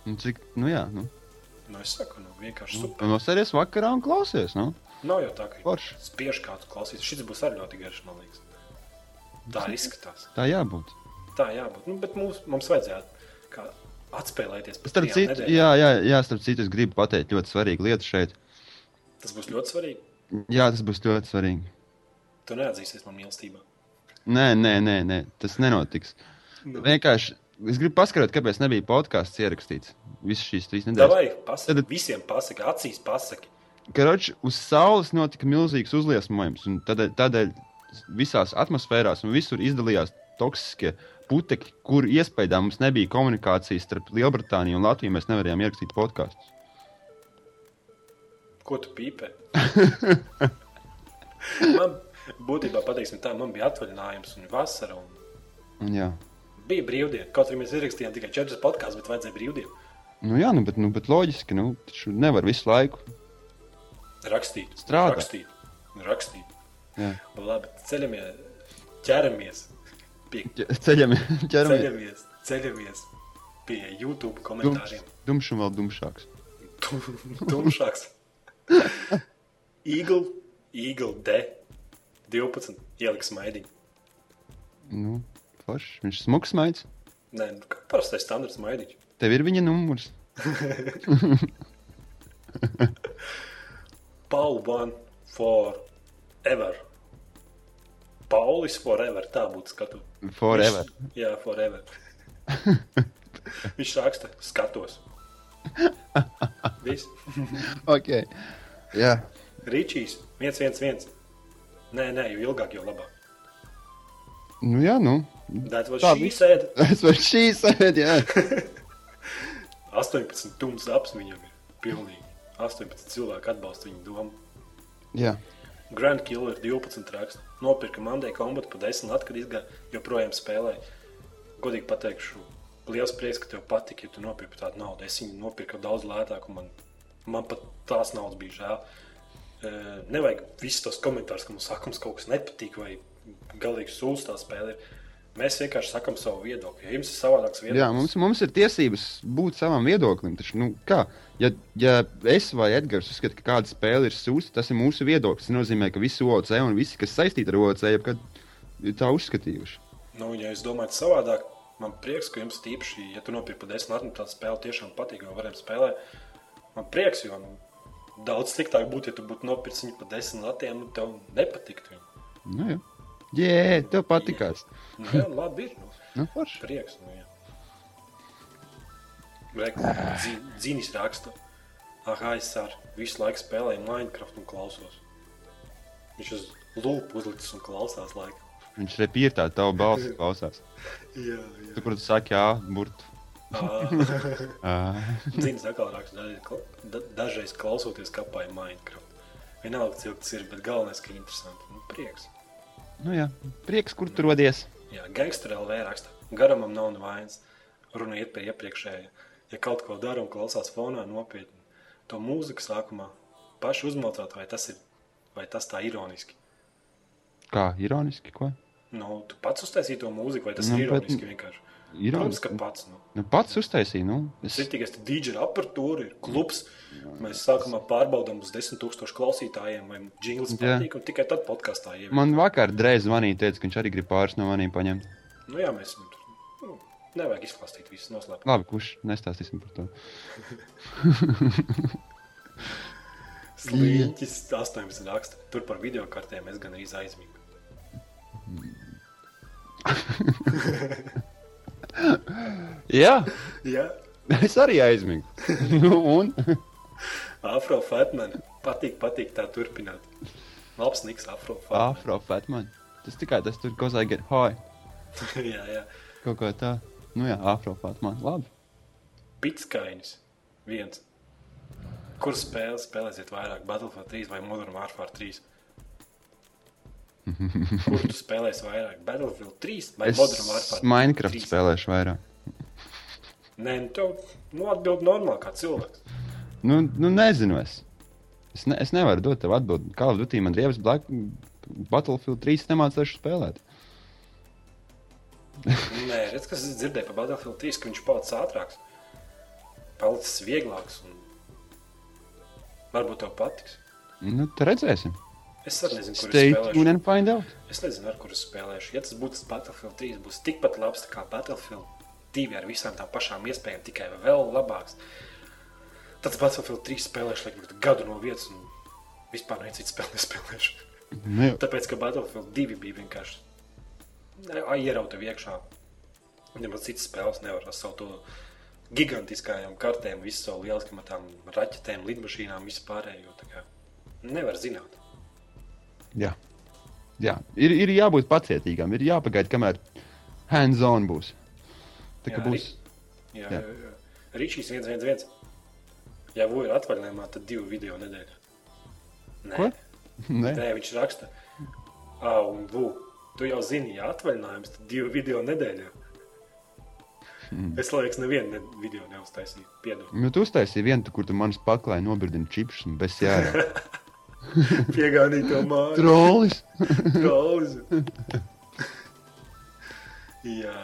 nu, cik, nu jā, nu. Nu, es saku, nu, vienkārši super. Un nosēries vakarā un klausies, nu. Nav jau tā, ka Forši. spiež kādu klausīties. Šis būs arī ļoti garš, man liekas. Tā izskatās. Tā jābūt. Tā jābūt. Nu, bet mums, mums vajadzētu kā atspēlēties Starp citu, nedēļām. jā, jā, jā, starp citu, es gribu pateikt ļoti svarīgu lietu šeit. Tas būs ļoti svarīgi. Jā, tas būs ļoti svarīgi. Tu neatzīsies man mīlestībā. Nē, nē, nē, nē tas nenotiks. Nu. Vienkārši es gribu paskaidrot, kāpēc nebija podkāsts ierakstīts. Visas šīs trīs nedēļas. Davai, pasaki, Tad- visiem pasaki, acīs pasaki. Karoči, uz Saules notika milzīgs uzliesmojums, un tādēļ, tādēļ visās atmosfērās un visur izdalījās toksiskie putekļi, kur iespējā mums nebija komunikācijas starp Lielbritāniju un Latviju. Mēs nevarējām ierakstīt podkāstus. Ko tu pīpē? man būtībā pateiksim tā, man bija atvaļinājums un vasara. Un Jā, bija brīvdiena. Kaut arī mēs ierakstījām tikai četras podkāstus, bet vajadzēja brīvdienu. nu, jā nu, bet, nu, bet loģiski, nu, taču nevar visu laiku. Rakstīt, Strādāt. rakstīt, rakstīt. Jā. Labi, ceļamies, ķeramies pie, Ceļam, ķeramies. ceļamies, ceļamies pie YouTube komentāriem. Dumšs un vēl dumšāks. Tumšāks. Eagle, Eagle D. 12. Ieliks maidiņu. Nu, forši. Viņš smags maigs. Nē, nu, kā parastais standarts maidiņš. Tev ir viņa numurs. Paul one forever. Paulis forever. Tā būtu skatu. Forever. Viņš, jā, forever. Viņš raksta, skatos. Viss. Ok. Jā. Ričijs, 111. Nē, nē, jo ilgāk, jo labāk. Nu, jā, nu. That's what Tā she said. Es varu šīs sēdēt, jā. 18 tums apps viņam ir pilnīgi. 18 cilvēku atbalsta viņa domu. jā. Grand Killer 12 raksta. Nopirka Mandai kombatu pa 10 latu, kad izgāja, joprojām spēlēja. Godīgi pateikšu, liels prieks, ka tev patika, ja tu nopirki tādu naudu. Es viņu nopirku daudz lētāk, un man, man pat tās naudas bija žēl. E, nevajag visus tos komentārus, ka mums sakums kaut kas nepatīk vai galīgi sūdz tā spēle. ir. Mēs vienkārši sakam savu viedokli. Ja jums ir savādāks viedoklis, Jā, mums, mums ir tiesības būt savam viedoklim. Taču, nu, kā, ja, ja es vai Edgars uzskatām, ka kāda spēle ir sūsta, tas ir mūsu viedoklis. Tas nozīmē, ka visi OC un visi, kas saistīti ar OC, jebkad ir tā uzskatījuši. Nu, ja jūs domājat savādāk, man prieks, ka jums tīpaši, ja tu nopirki par desmit latiem, tāda spēle tiešām patīk, jo varam spēlēt. Man prieks, jo nu, daudz sliktāk būtu, ja tu būtu nopircis viņu par desmit latiem, nu tev nepatiktu. Nu, jā, Jē, tev patīkās. Nu, jā, labi ir. Nu, Nu, forši. prieks. Nu, jā. Dzīnis raksta, ah, es ar visu laiku spēlēju Minecraft un klausos. Viņš uz lūpu uzlicis un klausās laikam. Viņš repīr tā, tavu balsi klausās. Jā, jā. Tu, tu saki, jā, burtu. Dzīves atkal raksta, dažreiz, kla- da, dažreiz klausoties kapāja Minecraft. Vienalga, cik tas ir, bet galvenais, ka interesanti. Nu, prieks. Nu, jā, prieks, kur tu rodies. Jā, gangster LV raksta. Garamam nav nevainas. Runa iet pie iepriekšējā. Ja kaut ko dara un klausās fonā nopietni, to mūziku sākumā paši uzmaucāt, vai tas ir, vai tas tā ironiski. Kā ironiski, ko? Nu, tu pats uztaisīji to mūziku, vai tas Nu, ir bet- ironiski vienkārši? Protams, Ironiski. ka pats. Nu. Nu, pats uztaisīja, nu. Es, ir tikai dīdžera apatūra, ir klubs. Mēs sākumā pārbaudām uz 10,000 klausītājiem, vai jingls Jā. patīk, un tikai tad podkāstā jau. man vakar drēz zvanīja, teica, ka viņš arī grib pāris no maniem paņemt. Nu, jā, mēs nu, nevajag izklāstīt visus noslēpumus. Labi, kurš nestāstīsim par to. Slīņķis 18 raksta. Tur par video kartēm es gan arī aizmigu. Jā, Jā, es arī aizmigu. nu, un? Afro Fatman. Patīk, patīk tā turpināt. Labs niks Afro Fatman. Afro Fatman. Tas tikai tas tur, ko I get high. jā, jā. Kaut kā tā. Nu jā, Afro Fatman. Labi. Pitskainis. Viens. Kur spēle spēlēsiet vairāk? Battlefield 3 vai Modern Warfare 3? Kur tu spēlēsi vairāk? Battlefield 3 vai Modern Warfare 3? Minecraft spēlēšu vairāk. Nē, nu tev nu, atbild normāli kā cilvēks. Nu, nu nezinu es. Es, ne, es nevaru dot tev atbildi. Kā jau Dutī man riebas Black, Battlefield 3 nemācīšu spēlēt. Nē, redz, kas es dzirdēju par Battlefield 3, ka viņš palicis ātrāks, palicis vieglāks. Un... Varbūt tev patiks. Nu, tad redzēsim. Es arī nezinu, kur Stay es spēlēšu. Es nezinu, ar kuru spēlēšu. Ja tas tas Battlefield 3, būs tikpat labs kā Battlefield 2 ar visām tām pašām iespējām, tikai vēl labāks. Tad Battlefield 3 spēlēšu laikam gadu no vietas un vispār nevienu citu spēli nespēlēšu. Nu, Tāpēc, ka Battlefield 2 bija vienkārši ne, ierauta iekšā. Nemaz citas spēles nevar ar savu to gigantiskajām kartēm, visu savu lieliskām tām raķetēm, lidmašīnām, visu pārējo. tā kā Nevar zināt. Jā. Jā. Ir, ir jābūt pacietīgam, ir jāpagaida, kamēr hands-on būs. Tā kā būs. Jā, Jā. jā. Rīčīs 1-1-1. Ja ir atvaļinājumā, tad divi video nedēļā. Nē, Ko? Nē, Nē viņš raksta, ah, un Vu, tu jau zini, ja atvaļinājums, tad divi video nedēļā. Hmm. Es liekas, nevienu ne video neuztaisīju. Piedod. nu, tu uztaisīji vienu, kur tu manas paklāji nobirdini čipsus un bez jēga. Piegādīju to māju. Trollis! Trolls. Jā,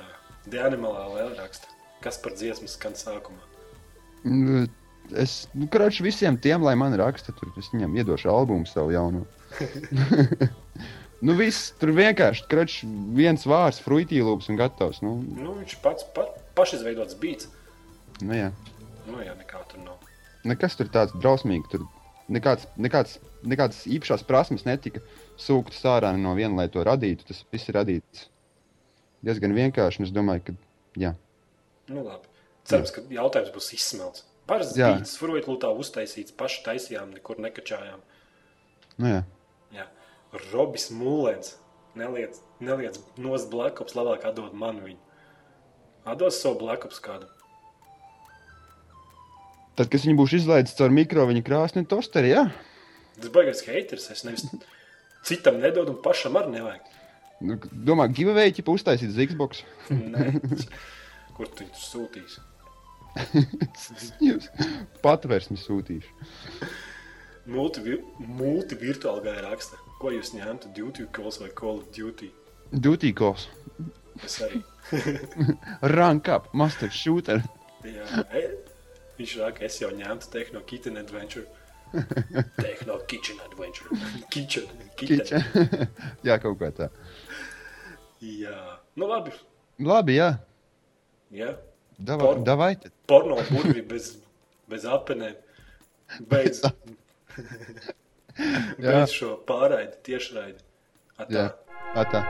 Dianimālā vēl raksta. Kas par dziesmu skan sākumā? Nu, Es, nu, krāpšu visiem tiem, lai man raksta, tur es viņam iedošu albumu savu jaunu. nu, viss tur vienkārši krāpšu viens vārds, fruitīlūps un gatavs. Nu, Nu, viņš pats pa, pašizveidots beats. nu, jā. Nu, jā, nekā tur nav. Nekas tur tāds drausmīgs. Tur nekāds, nekāds, nekādas īpašās prasmes netika sūktas ārā no viena, lai to radītu. Tas viss ir radīts diezgan vienkārši. Es domāju, ka jā. Nu, labi. Cerams, ka jautājums būs izsmelts. Parasts Jā. beats, fruitlūtā uztaisīts, paši taisījām, nekur nekačājām. Nu, jā. Jā. Robis Mūlēns. Neliec, neliec nost blakus, labāk atdod man viņu. Atdos savu blakus kādu. Tad, kad viņi būs izlaidis caur mikro viņa krāsni, tosteri, jā. Tas baigais haters. Es nevis citam nedodu, un pašam arī nevajag. Nu, domā, giveaway ķipa uztaisīt Xbox. Nē. Kur tu viņu sūtīsi? Patvērsmi sūtīšu. Multi, multi gāja raksta. Ko jūs ņemtu? Duty calls vai Call of Duty? Duty calls. Es arī. Rank up, master shooter. Jā, e, viņš raka, es jau ņemtu Tehno Kitchen Adventure. Tehno Kitchen Adventure. Kitchen. Kitchen. Kiča. jā, kaut kā tā. Jā. Nu labi. Labi, jā. Jā. Davai, Por- davai tad. Porno burvi bez, bez apenēm. Beidz. Jā. Beidz šo pārraidi, tiešraidi. Atā. Jā. Atā.